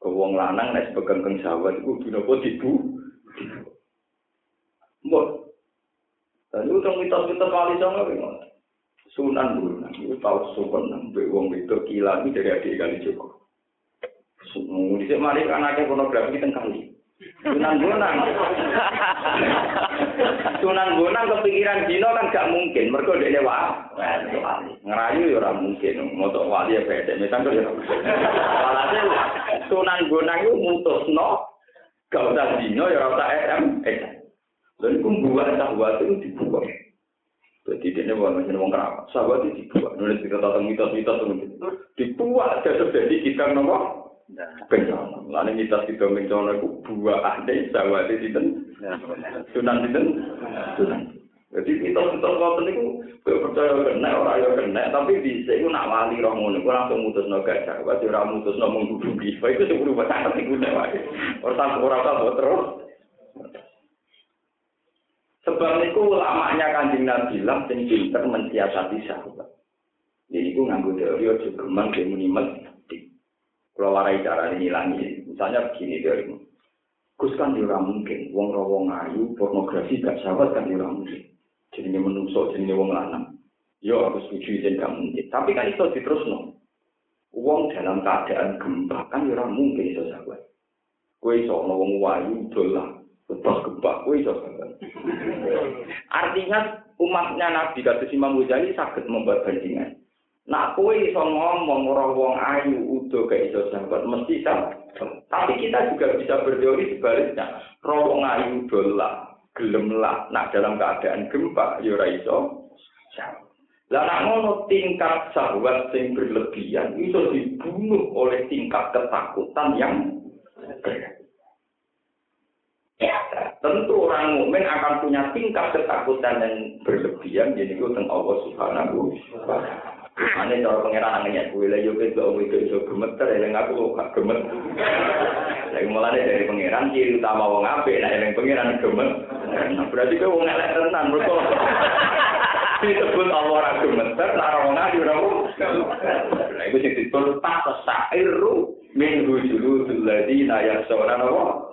Wong lanang nek pegang sahabat iku kudu nopo dibu. Mbok. Dan itu tong mitos-mitos wali sama ngono. Sunan Gunung itu tahu sopan nambah wong itu gila ini dari adik kali Joko. Semua di sini mari anaknya pornografi tengkali. Sunan Bonang. Sunan *laughs* Bonang kepikiran dino kan gak mungkin, mereka dia wali. Ngerayu ya orang mungkin, motor wali ya beda. Misalnya ya Walhasil Sunan Bonang itu mutus no, gak usah dino ya rasa SM. Dan itu buat sahabat itu dibuat. Jadi dia ini bukan macam orang kerabat. Sahabat itu dibuat. Nulis kita tentang mitos-mitos itu. Dibuat. Jadi kita nomor bencana. Lalu kita tidak bencana itu buah ande sawah di sini. Sunan sunan. Jadi kita kita kau itu percaya kena orang yang kena, tapi bisa itu nak wali roh ngono, langsung mutus no gajah, pasti orang mutus no menggudugi, itu sebelum baca nanti guna wae. Orang orang tahu terus. Sebab itu lamanya kanjeng Nabi bilang sing pinter mensiasati sahabat. Jadi itu nganggo teori ojo gemang demuni kalau warai cara ini lagi, misalnya begini dari Gus kan juga mungkin, wong rawong ayu, pornografi gak sahabat kan juga mungkin. Jadi ini menusuk, jadi ini wong lanang. Yo aku setuju jadi gak mungkin. Tapi kan itu terus no. Wong dalam keadaan gempa kan juga mungkin itu sahabat. Kue iso no wong wayu dolah, Terus gempa, kuwi iso. *laughs* Artinya umatnya Nabi kata Imam Ghazali sakit membuat bandingan. Nak kowe iso ngomong ora wong ayu udo gak iso sahabat mesti sama. Tapi kita juga bisa berteori sebaliknya. Roh wong ayu dolah, gelem lah nak dalam keadaan gempa ya ora iso. Lah nak ngono tingkat sahabat sing berlebihan itu dibunuh oleh tingkat ketakutan yang. Tentu orang mukmin akan punya tingkat ketakutan yang berlebihan jadi itu tentang Allah Subhanahu wa taala. Ane cara pangeran nanya gue lah yo ke do itu iso gemeter eling aku gak gemet. Lagi *laughs* mulane dari pangeran ciri utama wong apik nek eling pangeran gemet. Berarti kowe wong elek tenan mergo *laughs* disebut Allah ora gemeter nek wong ayu ora Lah iku sing disebut tak sairu min hujulul ladina yasawna Allah.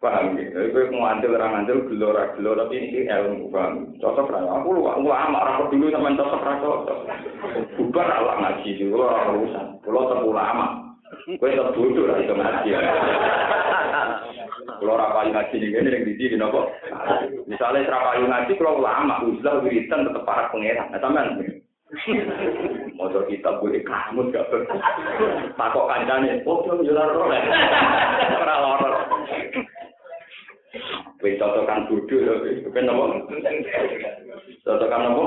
Paham gitu. Itu ngandel orang ngandel gelora gelora tapi ini ilmu paham. Cocok lah. Aku lu aku amak rapor dulu sama cocok lah cocok. Bubar ala ngaji dulu orang urusan. Pulau terpula amak. Kue tetap bodoh lah itu ngaji. Kalau rapayu ngaji nih ini yang di sini nopo. Misalnya rapayu ngaji kalau lama uzlah wiritan tetap para pangeran. Nah sampean *laughs* Motor kita boleh kamu gak ber. Takok kancane, oh yo ora ora. *laughs* Ora lorot. Wis cocokan bodoh ya, ben apa? Cocokan apa?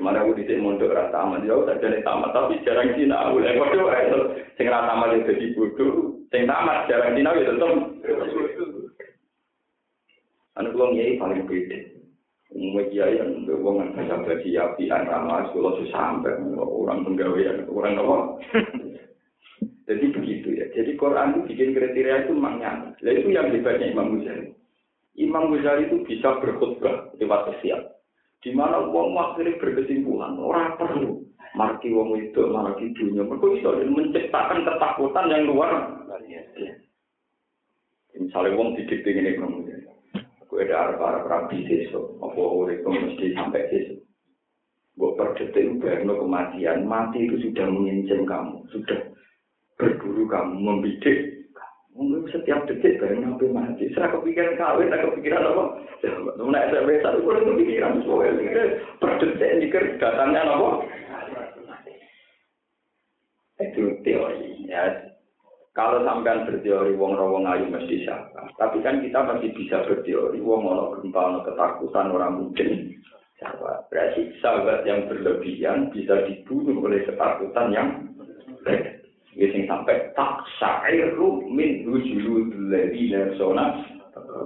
Mana aku dhisik mondok ra tamat ya tak jane tamat tapi jarang sinau. Lah padha wae sing ra tamat ya dadi bodoh, sing tamat jarang sinau ya tetep. Anu kula nyai paling beda. Umumnya kiai yang berhubungan baca bagi api ramah sekolah sampai orang penggawean orang apa. *laughs* Jadi begitu ya. Jadi Quran itu bikin kriteria itu nyata. Nah itu yang hebatnya Imam Ghazali. Imam Ghazali itu bisa berkhutbah lewat sosial. Di mana uang akhirnya berkesimpulan orang perlu marki wong itu marki dunia. Mereka bisa menciptakan ketakutan yang luar biasa. Misalnya wong didik ini Imam Ghazali. Gue ada arah rabi sesu, apa urip mesti sampai sesu. Gue per detik bayangno kematian, mati itu sudah mengincin kamu, sudah berburu kamu, membidik. Mungkin setiap detik bayang sampai mati. Saya kepikiran kawin, saya kepikiran apa? Nah, saya biasa itu boleh kepikiran semua. Per detik mikir datangnya apa? Itu teori. Ya, Kalau sampean berteori wong rawong ayu mesti siapa. Tapi kan kita masih bisa berteori wong ono gempa ono ketakutan orang mungkin siapa. Berarti sahabat yang berlebihan bisa dibunuh oleh ketakutan yang Biasanya sampai tak syairu min hujulu ladina sona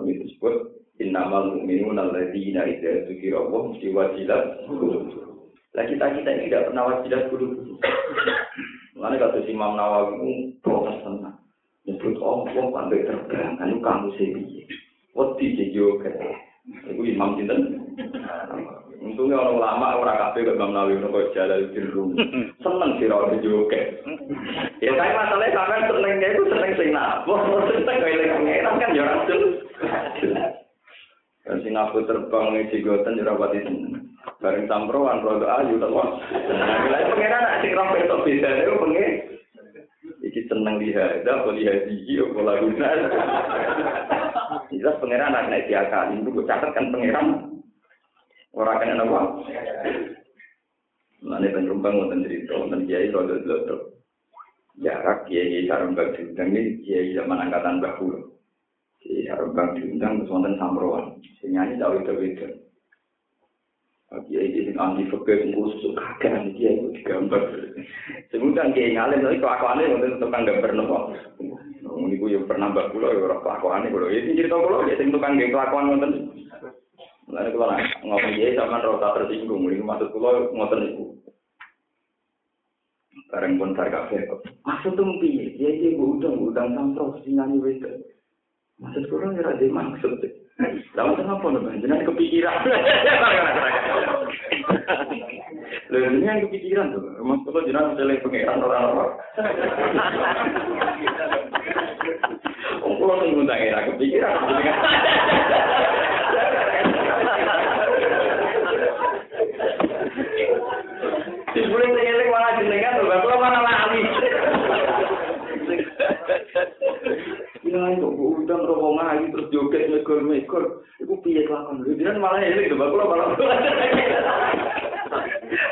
itu disebut innamal mu'minun alladina idza dzukira Allah mesti Lah kita kita ini tidak pernah wajilat dulu. Mana kata Imam Nawawi protes tentang nyebut oh wong pandai terbang anu kamu sendiri. Wedi jadi oke. Iku Imam Sinten. Untungnya orang lama orang kafe ke Imam Nawawi nopo jalan di rumah. Seneng sih orang oke. Ya tapi masalahnya sampai senengnya itu seneng sing nabo. Seneng kayak pangeran kan ya jelas. Dan Singapura terbang di Cigotan jerawat itu. bareng samproan rodo ayu to wong. Lah pengen sing roh beto beda niku pengen iki seneng lihat iki yo pola guna. Jelas pengeran anak diakali itu catat kan pengeran orang kena apa? Mana penumpang mau cerita, wonten kiai rodo lodo. Jarak kiai sarembang diundang ini kiai zaman angkatan bahulu. Kiai sarembang diundang terus wonten samproan. Sing nyanyi jauh itu Kiai ini anti fakir sing khusus kakek kiai itu digambar. Semudah kiai ngalim tapi kelakuannya untuk tukang gambar nopo. Ini gue yang pernah mbak pulau ya orang kelakuannya pulau. Ini cerita pulau ya sing tukang geng kelakuan nonton. Lalu kalau ngomong kiai sama rasa tersinggung, ini maksud pulau nonton itu. Bareng pun kafe kok. Maksud tuh piye? Kiai kiai gue udang udang sampai sing nyanyi wes. Maksud pulau ya ada maksud. Lalu kenapa nih? Jangan kepikiran. Lalu ini yang kepikiran tuh. Mas kalau jangan selek pengiran orang-orang. *laughs* Oh, kalau tunggu tak kira kepikiran. Dibully pengelek malah jenengan. Kalau mana tinggalin kok bu udah ngerokok ngayu terus joget ngekor ngekor Iku piye lakon? lu malah elek deh bapak malah *laughs*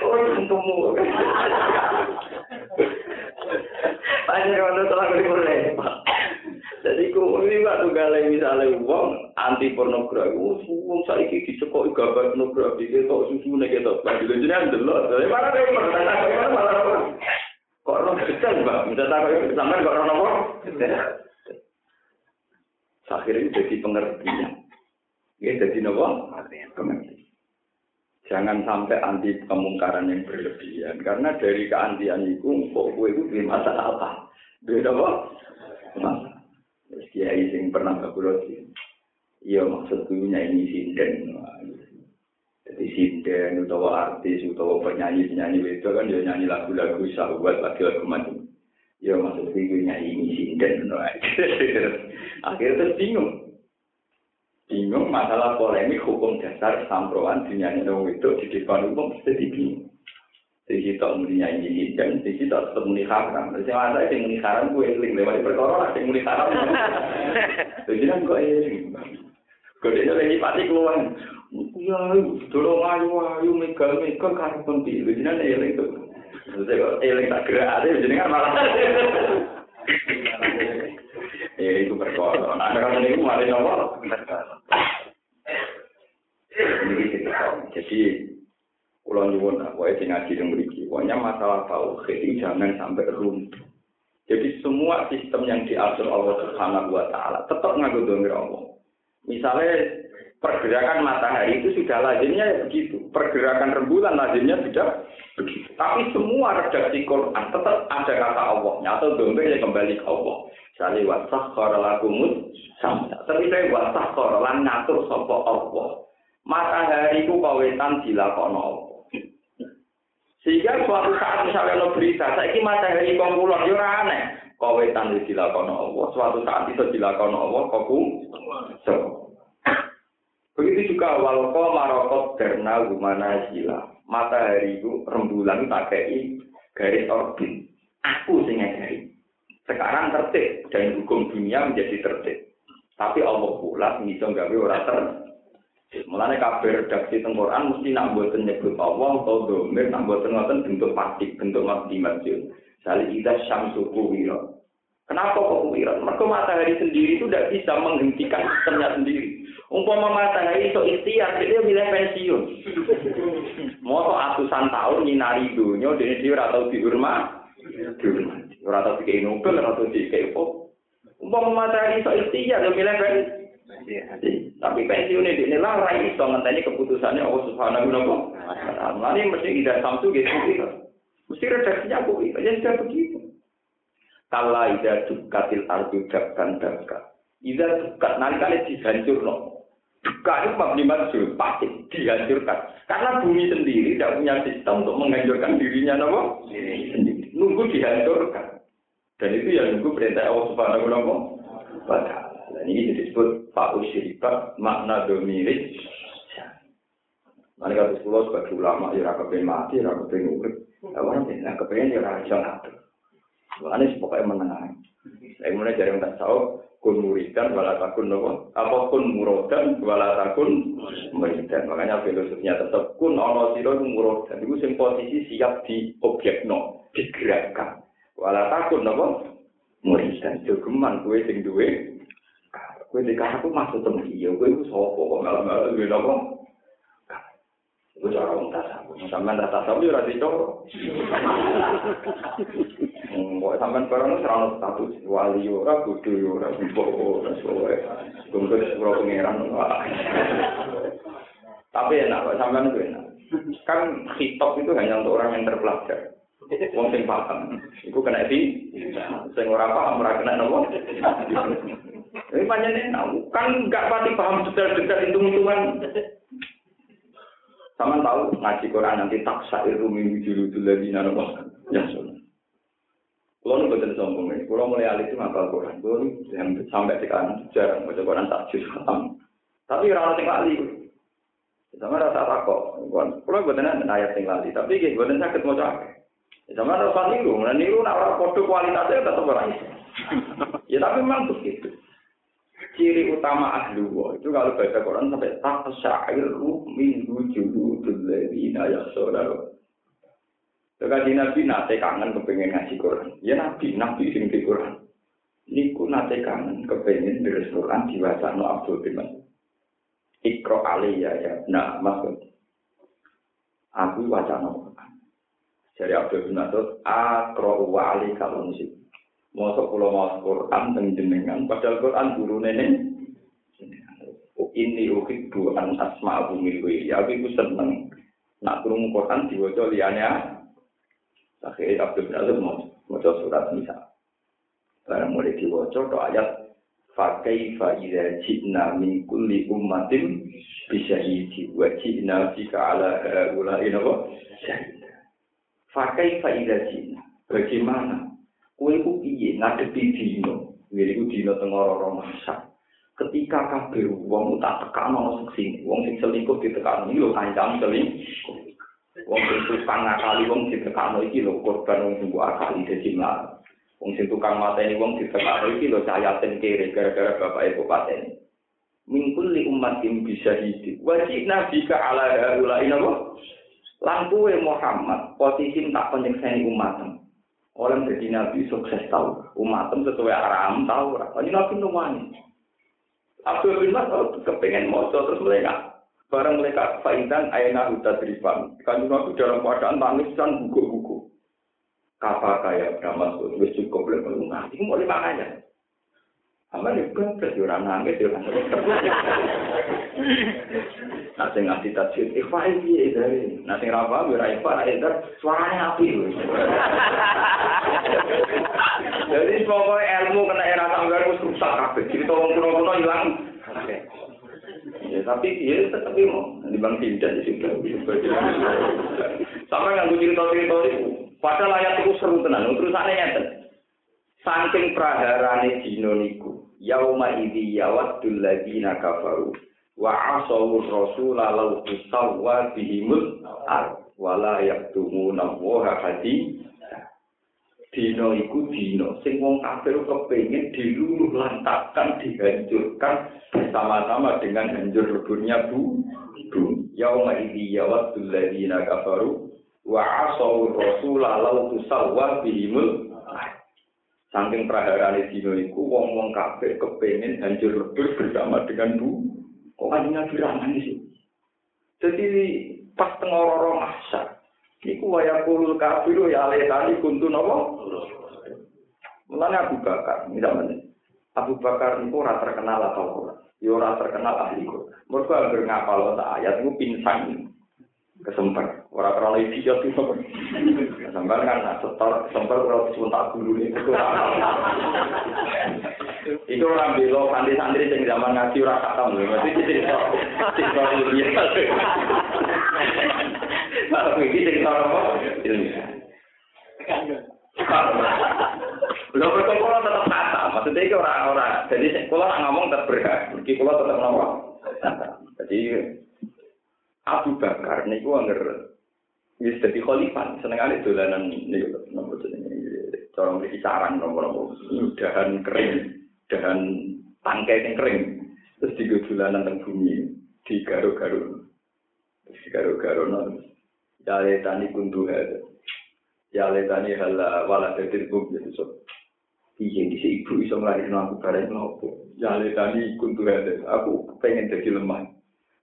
Oh, ketemu. Banyak orang tuh selalu jadi ku ini mbak tuh galai misalnya wong anti pornografi uang saiki ini gambar pornografi dia tau susu nih kita bagi lu jangan delok. Tapi mana dia malah kok orang kecil mbak? Bisa tahu sampai kok orang nomor akhirnya jadi pengertian. Ya, jadi nopo pengertian. Jangan sampai anti kemungkaran yang berlebihan, karena dari keantian itu, kok gue itu di masalah apa? Beda apa? Masalah. Kiai sing pernah gak Iya maksud gue nyanyi sinden. Jadi sinden, utawa artis, utawa penyanyi-penyanyi itu kan dia nyanyi lagu-lagu sahabat, lagu-lagu macam Ya maksud gue nyanyi sinden. *laughs* Akhirnya terus bingung. Bingung masalah polemik hukum dasar samproan dinyanyi dong itu di depan umum jadi bingung. Di situ muni nyanyi dan di situ tetap muni haram. Terus yang ada yang muni haram gue eling lewat perkara lah yang muni haram. Jadi kan gue eling. Gue dia lagi pasti keluar. Ya, tolong ayu ayu megal megal kan penting. Jadi kan eling tuh. Terus eling tak gerak aja, jadi kan malah. *laughs* Ya itu perkara. Nah, kalau ini mari nopo. Jadi kalau nyuwun aku sing ngaji yang mriki, pokoknya masalah tauhid ini jangan sampai runtuh. Jadi semua sistem yang diatur Allah Subhanahu wa taala tetap nganggo domir Allah. Misalnya pergerakan matahari itu sudah lazimnya ya begitu. Pergerakan rembulan lazimnya sudah begitu. Tapi semua redaksi Quran tetap ada kata Allahnya atau domir yang kembali ke Allah. Sali wasah korolakumut. Tapi saya wasah korolan ngatur sopo Allah. Matahari ku kawetan dilakono Allah. Sehingga suatu saat misalnya lo berita, saya ini matahari kongkulon, ya aneh. Kawetan dilakono Allah. Suatu saat itu dilakono Allah, koku. So. Begitu juga walko marokot karena gimana sila. Matahari itu rembulan pakai garis orbit. Aku sing ngajari. Sekarang tertib dan hukum dunia menjadi tertib. Tapi Allah pula bisa gawe ora tertib. Mulane kabeh redaksi teng Quran mesti nak mboten nyebut Allah atau domir nak mboten ngoten bentuk pasti bentuk masjid. Sali ida syamsu kuwira. Kenapa kok kuwira? Mereka matahari sendiri itu tidak bisa menghentikan sistemnya sendiri. Umpama matahari itu ikhtiar, dia milih pensiun. Mau atusan tahun nyinari dunia, dia dia atau dihormat, dihormat. Ora tau dikei Nobel, ora tau dikei Pop. Umpama matahari iso ikhtiar, ya milih kan? Tapi pensiun ini ini lah rai iso ngenteni keputusannya Allah Subhanahu wa taala. Ini mesti tidak samsu gitu. Mesti redaksinya aku ya sudah begitu. Kala ida dukatil ardu dakkan dakka. Ida dukat, nanti kali dihancur no. Duka itu mabni maksud, pasti dihancurkan. Karena bumi sendiri tidak punya sistem untuk menghancurkan dirinya, no? Sendiri. Nunggu dihancurkan. Dan itu yang nunggu perintah Allah Subhanahu wa taala. Dan ini disebut Pak Usyribat makna domirik. Nanti kata sepuluh sebagai ulama, ya rakyat pengen mati, rakyat pengen urip. Apa nanti? Nah, kepengen ya rakyat ngatur. Ini pokoknya menenang. Saya mulai dari yang tahu, kun muridan, wala takun nopo. Apa kun murodan, wala takun muridan. Makanya filosofinya tetap kun ono siro murodan. Itu sing posisi siap di objek no, digerakkan. Wala takun napa muridan jogeman kuwe sing duwe kuwe dikasih aku maksud temen iya kuwe iku sapa kok malah-malah duwe napa Iku cara wong tasawuf. Sampeyan tak tasawuf ora dicoro. Mbok sampeyan barang ora ono status wali ora kudu ora mbok ora sowe. Kumpul sepuro pengiran. Tapi enak, sampeyan itu enak. Kan hitop itu hanya untuk orang yang terpelajar. Wong sing paham. Iku kena di sing ora paham ora kena nopo. Ini panjangnya kan nggak pasti paham detail-detail hitung-hitungan. Sama tahu ngaji Quran nanti tak syair rumi wujud lagi nopo. Ya sudah. Kalau nu betul sombong ini, kalau mulai alih itu ngapal Quran, kalau yang sampai sekarang jarang baca Quran tak jus Tapi orang yang kali, sama rasa takut. Kalau betul ayat yang lali, tapi gitu betul sakit mau capek. Sama rasa niru, nah niru nak orang kode kualitasnya tetap orang itu. ya tapi memang begitu. ciri utama ahli wa itu kalau baca Quran sampai tak syairu min wujudul ladina yakhshawna Kaji Nabi nate kangen kepengen ngaji Quran. Ya Nabi, Nabi sing di Quran. Niku nate kangen kepengen dari Quran diwaca no Abdul bin. Ikro ya ya. Nah, maksud aku waca no Quran. Jadi Abdul bin Mas'ud, akro wa ali kalau musik. Mosok kula maos Quran teng jenengan, padahal Quran guru nenek. Ini uhibbu an asma'u milwi. Ya aku seneng. Nak krungu Quran diwaca liyane Akhirnya Abdul bin Azim mau surat Nisa. Barang mulai diwaca do ayat Fakai fa'idha jibna min kulli ummatin bisyahidi wa jibna jika ala ulai napa syahida. Fakai fa'idha jibna. Bagaimana? Kue ku piye ngadepi dino. Wiri ku dino tengoro masa. Ketika kabeh wong tak tekan ana sing wong sing selingkuh ditekan iki lho kancam selingkuh. Wong sing tukang ngakali wong ditekano iki lho korban wong sing akali dadi mlarat. Wong sing tukang mateni wong ditekano iki lho cayaten kere gara-gara bapak ibu pateni. Mingkul li umatin bisa hidup. Wajib nabi ke ala haula Lampu Muhammad posisi tak penyekseni umatem. Orang jadi nabi sukses tahu umatem sesuai aram tahu. Ini nabi numani. Abdul bin Mas'ud kepengen moco terus mereka Barang mereka faidan aina huta drifan. Kan itu dalam keadaan tangis dan buku-buku. Kapa kaya Brahma wis cukup melunga. Itu mau lima aja. Aman ya bener ya orang nangis ya orang Nah sing ngasih tajwid ikhfa iki dari. Nah sing ra paham ya ikhfa ra edar suarane api lho. Jadi pokoknya ilmu kena era tanggal wis rusak kabeh. Cerita wong kuno-kuno ilang. Ya, tapi dia tetap mau di bang tidak di situ. Sampai nggak cerita-cerita itu. Padahal ayat itu seru tenan. Terus aneh nyata. Saking praharane dino niku. Yauma idhi yawaddul ladina kafaru. Wa asawu rasul lalau tusawwa bihimul ar. Wala yaktumuna woha hadi dino iku dino sing wong kafir kepengin diluluh lantakan dihancurkan bersama-sama dengan hancur leburnya bu bu yauma idzi yawaddul ladina kafaru wa asaw rasul law tusawwa bihimul saking praharane dino iku wong-wong kafir kepengin hancur lebur bersama dengan bu kok kanjeng Nabi sih jadi pas tengororo mahsyar Iku waya kulul kafiru ya alih tali kuntu nopo. Mulane Abu Bakar, misalnya Abu Bakar itu ora terkenal atau ora. Ya ora terkenal ahli kok. Mergo anggere ngapal ta ayat iku pinsang. Kesemper. Ora krono idiot itu. Kesemper kan setor kesemper disuntak guru itu. Itu orang belo santri-santri sing zaman ngaji ora khatam lho. Mesti cerita cerita ilmiah. Kalau begini cerita apa? Ilmiah. Lo berkumpul tetap kata, maksudnya itu orang-orang. Jadi kalau ngomong tetap berhak, kalau tetap ngomong. Jadi Abu Bakar ini gua anger wis dadi khalifah seneng dolanan niku nomor jenenge cara mriki sarang nomor-nomor dahan kering dahan tangkai yang kering terus di dolanan teng bumi di garu-garu terus di garu-garu non ya tani kuntu ada ya letani hala wala tetir bum jadi so iya di ibu iso ngelahirin aku bareng nopo? Ya letani kuntu ada aku pengen jadi lemah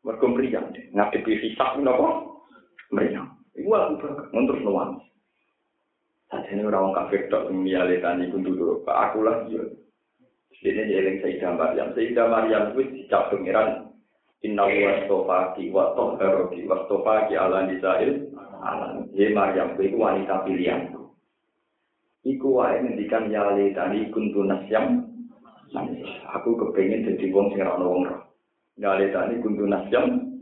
mereka meriang ngadepi hisap nopo meriang iku aku ngontrol nuan saat ini orang kafir tak ya letani kuntu dulu. Aku lah iya. Ini jeling Sayyidah Maryam. Sayyidah Maryam itu dicap pengiran. Inna wa stofaki wa tohharoki wa stofaki ala nisa'il alam. Ye Maryam itu wanita pilihan. Iku wae ngendikan ya le tani kuntu nasyam. Aku kepengen jadi wong sing ora wong roh. Ya le tani kuntu nasyam.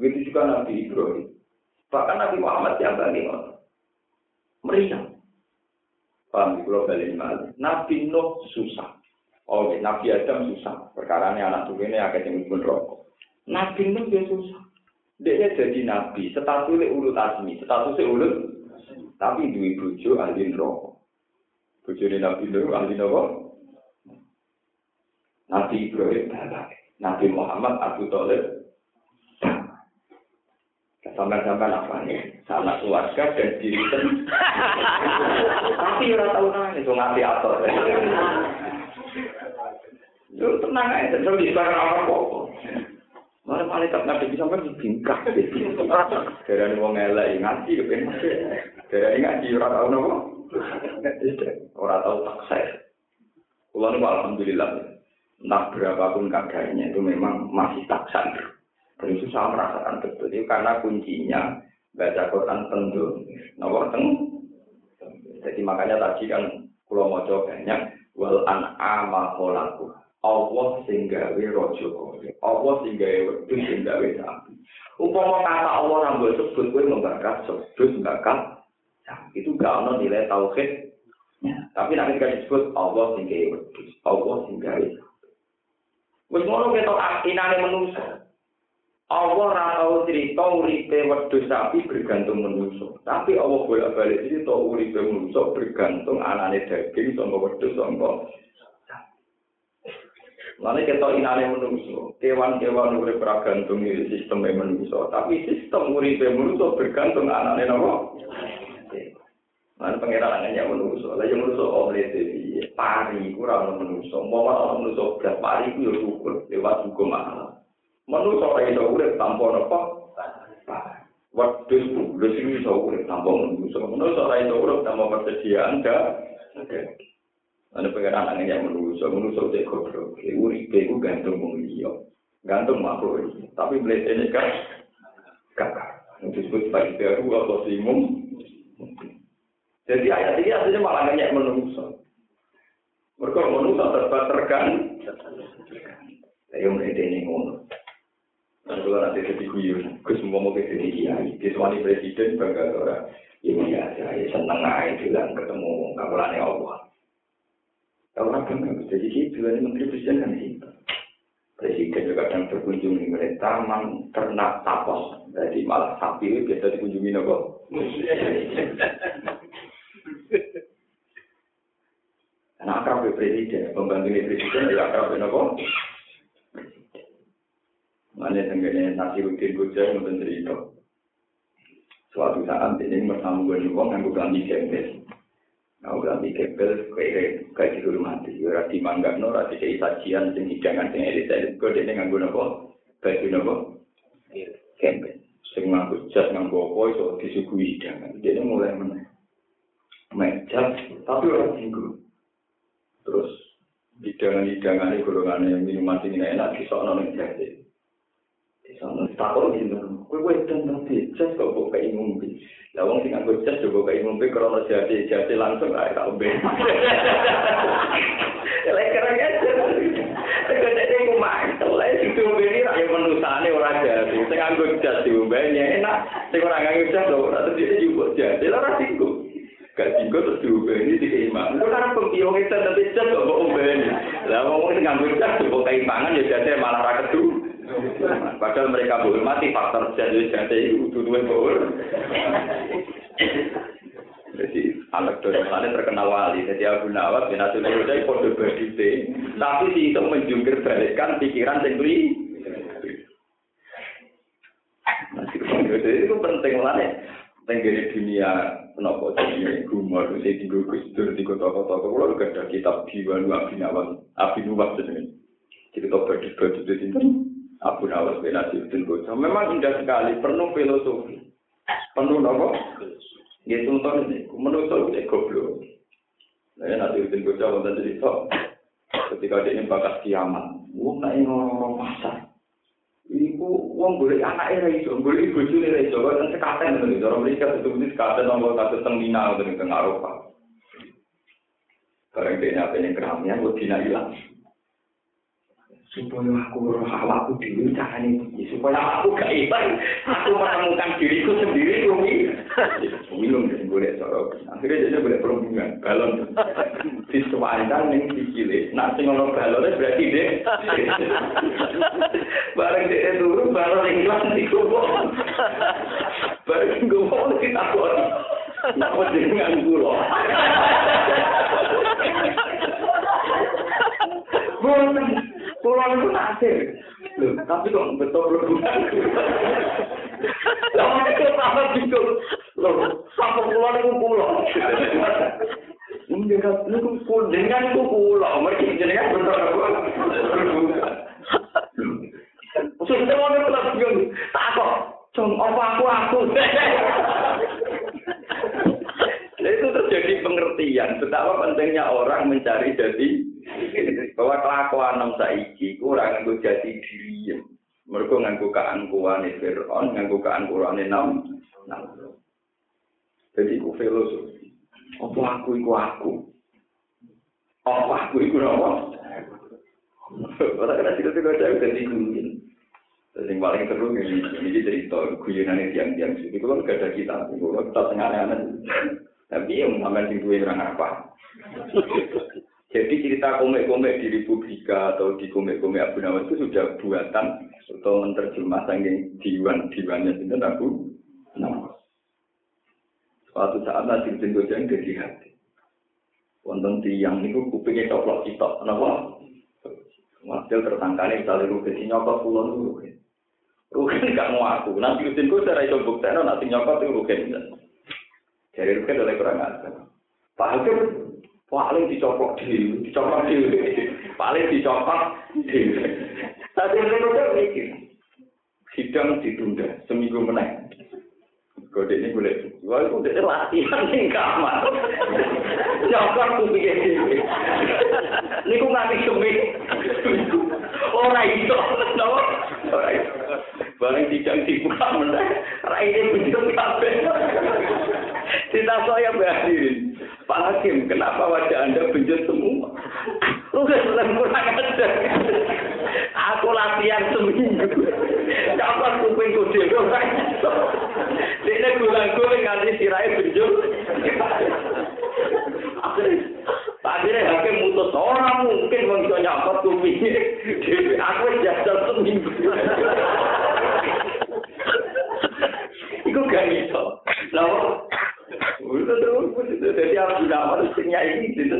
Begitu juga Nabi Ibrahim. Bahkan Nabi Muhammad yang bagi meriah. Paham kalau balik Nabi Nuh susah. Oh, Nabi Adam susah. Perkara ini anak tuh ini agak yang pun rokok. Nabi Nuh dia susah. Dia jadi nabi, statusnya ulut asmi, statusnya ulut, tapi dua bujo ahli rokok. Bujo Nabi Nuh ahli rokok. Nabi Ibrahim bapak, Nabi Muhammad Abu Thalib sampai-sampai apa nih? Sanak keluarga dan diri Tapi orang tahu nanya, itu ngerti atur. Itu tenang aja, itu di sekarang apa kok. Mana malaikat nabi bisa kan bingkak. Dari wong elek ngaji kepen. Dari ngaji ora tau nopo. Ora tau taksir. Kulo niku alhamdulillah. Nah berapapun keadaannya itu memang masih taksir. Dan itu saya merasakan betul. Itu karena kuncinya baca Quran tentu. Nomor teng. Jadi makanya tadi kan kulo mau banyak. Wal an'ama kholaku. Allah sing gawe raja kaya. Allah sing gawe wedhus sing gawe sapi. Upama kata Allah mbok sebut kowe membakar sebut bakal itu gak ono nilai tauhid. Tapi nanti kita disebut Allah gawe wedhus, Allah sing gawe sapi. Wis ngono ketok inane manusa. Allah ora tau cerita uripe wedhus sapi bergantung manusa. Tapi Allah bolak-balik cerita uripe manusa bergantung anane daging sangka wedhus sangka Lalu kita inane menungso, kewan-kewan urip bergantung di sistem menungso, tapi sistem urip menungso bergantung anane nopo. Lalu pengiran hanya menungso, lalu menungso oleh jadi pari iku ora ono manungsa. Mbok ono manungsa blas pari iku ya rukun lewat hukum alam. Manungsa ora iso urip tanpa napa? Wadil pun, lu sini bisa urip tanpa manungsa. Manungsa ora iso urip tanpa persediaan da. Ana pengen ana yang manungsa, manungsa cek kodro. Uripe iku gantung wong liya. Gantung makhluk iki. Tapi mlecene kan kakak. Itu disebut bagi teru atau simum. Jadi ayat ini artinya malah ngeyak menungso. Mereka menuso terbat tergan. Ayo ini ngono. Dan kalau nanti jadi guyon, gue semua mau ke sini kiai, di presiden bangga orang. Ya biasa, ya seneng aja bilang ketemu kabulannya Allah. Kalau kan nggak jadi gitu, ini menteri presiden kan gitu. Presiden juga kadang berkunjung di mulai taman, ternak, tapos. Jadi malah sapi biasa dikunjungi nopo. *laughs* Karena akrab presiden, pembantu presiden juga akrab dengan nopo. Mana tengganya Nasiruddin Gujar mungkin cerita. Suatu saat ini bersama gue nih, yang gue ganti gembel. Nah, udah mikir bel kayak kayak dihormati. Ora dimanggapno, ora dikei sajian sing hidangan sing elit-elit. Kok dene nganggo napa? Baju napa? Kempen. Sing nganggo jas nganggo apa iso disuguhi hidangan. Dene mulai meneh. Meja, tapi ora tinggu. Terus hidangan-hidangan golongan minuman sing enak disokno ning jati. Disokno takon gitu. Kowe wedan tapi jas kok kok kayak ngombe. Lah wong sing nganggo jas coba kayak ngombe jati jati langsung ae tak ombe. *laughs* Lek keren ya. Tegese nek ku mantel lek sing ombe iki ra menusane ora jati. Sing nganggo jas diombe enak. Sing ora nganggo jas ora terjadi juga jati. Lah ora singgung. Gak singgung terus diombe ini dikeimang. Itu karena pembiong itu tapi jas kok ombe ini. Lah wong sing nganggo jas coba kayak pangan ya jati malah ra kedu. Padahal mereka menghormati faktor jadi jadi itu dua bahur. Jadi anak dari mana terkenal wali. Jadi Abu Nawas bin Abdul Huda kode berdite. Tapi si itu menjungkir balikkan pikiran sendiri. Jadi itu penting lah. tenggiri dunia kenapa jenisnya gumar itu saya tinggal ke situ di kota kota kalau lalu ada kitab jiwa lu api nawas api nubas jadi kita tahu dari dari itu sih kan api nawas benasi itu gue memang indah sekali penuh filosofi. Penuh nopo? Ya tuntun ini. Menurut saya gue goblok saya nanti itu gue coba nanti ketika dia ini bakas kiamat gue nggak ingin ngomong pasar iku wong golek anake ra iso golek bojone ra iso kan sekaten ngene cara mereka sedulur sekaten nang kota teng Mina utawa teng Eropa. Karena dia nyampe yang keramian, gue tidak hilang. Supaya aku roh awakku dhewe carane piye? Supaya aku gak ilang aku menemukan diriku sendiri rumi bingung sing boleh cara akhirnya jadi boleh perhubungan balon. Di sewantan yang dikile nak sing ono balonnya berarti deh bareng dia turun balon yang hilang di kubur bareng gue mau kita buat Napa dengan gula? Boten Pulau itu nasir. Tapi kok betul berhubungan. Lama itu sama bingung. Loh, sama pulau itu pulau. Enggak, itu pun dengan itu pulau. Mereka jenengan betul berhubungan. Sudah mau ngeklap bingung. Tak kok. Apa aku aku? itu terjadi pengertian betapa pentingnya orang mencari jadi bahwa kelakuan nom saiki kurang nganggo jati diri mereka nganggo keangkuhan Fir'aun nganggo keangkuhan nam. Jadi ku filosofi apa aku iku aku? Apa aku iku apa Ora kena saya udah digulungin. Yang paling seru ini, ini cerita guyonan tiang-tiang itu kan gak ada kita, kita tengah aneh Tapi yang sing duwe orang apa? Jadi cerita komik-komik di Republika atau di komik-komik Abu Nawas itu sudah buatan atau menerjemah saking diwan-diwannya itu Abu Nawas. Suatu saat nanti jengo jangan jadi hati. Tiang itu kupingnya coplok kita, kenapa? Hasil tersangkanya misalnya rugi nyokot pulau rugi. Rugi gak mau aku. Nanti rutin gue secara itu bukti, nanti nyokot itu rugi. Jadi Rukin oleh kurang ajar. Pak Hakim paling dicopot dhewe, dicopot dhewe. Paling dicopot dhewe. Tapi menurutku mikir sidang ditunda seminggu meneh. Kode ini boleh, gue itu udah latihan di kamar. Jangan tuh bikin TV. Ini gue nggak Ora iso, Orang Ora iso. Orang itu. Barang tidak dibuka, mana? Raih bener-bener. Kita saya berhadirin. Pak Hakim, kenapa wajah Anda benjut semua? Lu gak seneng kurang aja. Aku latihan seminggu. Kapan kuping ku dhewe ora iso. Dene gulang-guling nganti sirahe benjut. Akhirnya hakim mutus orang mungkin iso nyakot kupinge. Aku jajal seminggu. Iku gak Udah terus, jadi aku nama resminya ini itu.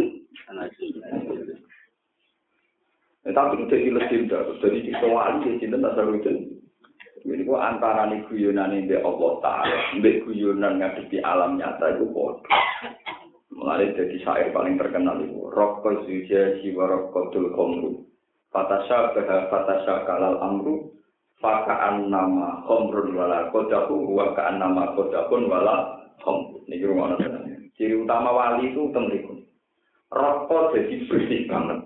Tapi itu jadi legenda, jadi di soal di sini tak seru itu. Jadi kok antara nih guyonan ini Allah Taala, mbek guyonan ngadepi alam nyata itu bodoh. Mulai jadi syair paling terkenal itu, Rokko Zuja Jiwa Rokko Dul Komru. Fatasha Beha Fatasha Kalal Amru. Fakaan nama Komrun Wala Kodahu, Wakaan nama Kodahun Wala Komrun. Ini rumah Ciri utama wali itu tentriku. Rokok jadi bersih banget.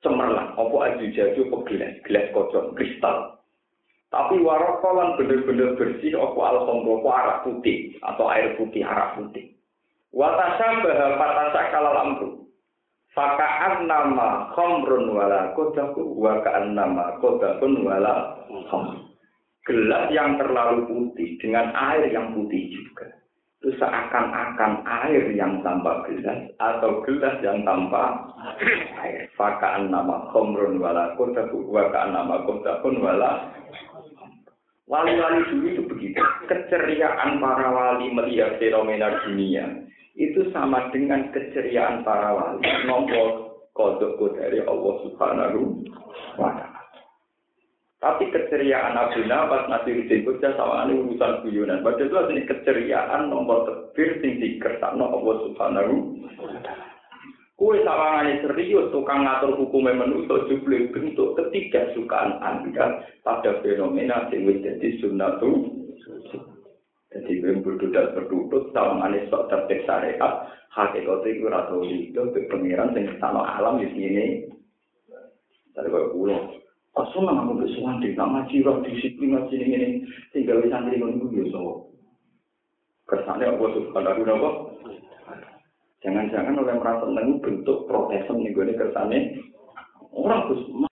Cemerlang. Apa aja jadi apa gelas. Kocok. Kristal. Tapi warokolan bener-bener bersih. Apa alhamdulillah. Apa arak putih. Atau air putih. Arak putih. Watasya bahwa patasya kalal amru. Faka'an nama khomrun wala kodaku. Waka'an nama kodakun wala khomrun. Gelas yang terlalu putih dengan air yang putih juga. Itu seakan-akan air yang tanpa gelas atau gelas yang tanpa air. Fakaan nama khomrun wala kota wakaan nama kota pun wala Wali-wali dulu itu begitu. Keceriaan para wali melihat fenomena dunia itu sama dengan keceriaan para wali nomor kodok dari Allah Subhanahu wa Ta'ala. Tapi keceriaan Abu Nawas Nasiruddin Bocah sama ini urusan guyonan. Padahal itu ini keceriaan nomor terakhir sing dikersakno Allah Subhanahu Kue sawangane serius tukang ngatur hukumnya manusia jubli bentuk ketiga sukaan anda pada fenomena sing wis dadi sunnatu. Jadi gue berduduk berduduk sawangane sok tertib syariat hakikatnya gue ratu itu pengiran sing sama alam di sini. Dari gue pulau. Pas senang aku besok nanti, nak ngaji roh disiplin ngaji ini ini, sehingga wis santri ngomong gue biasa. Kesannya aku suka pada guna kok. Jangan-jangan oleh merasa nanggung bentuk protesan nih gue nih kesannya. Orang gue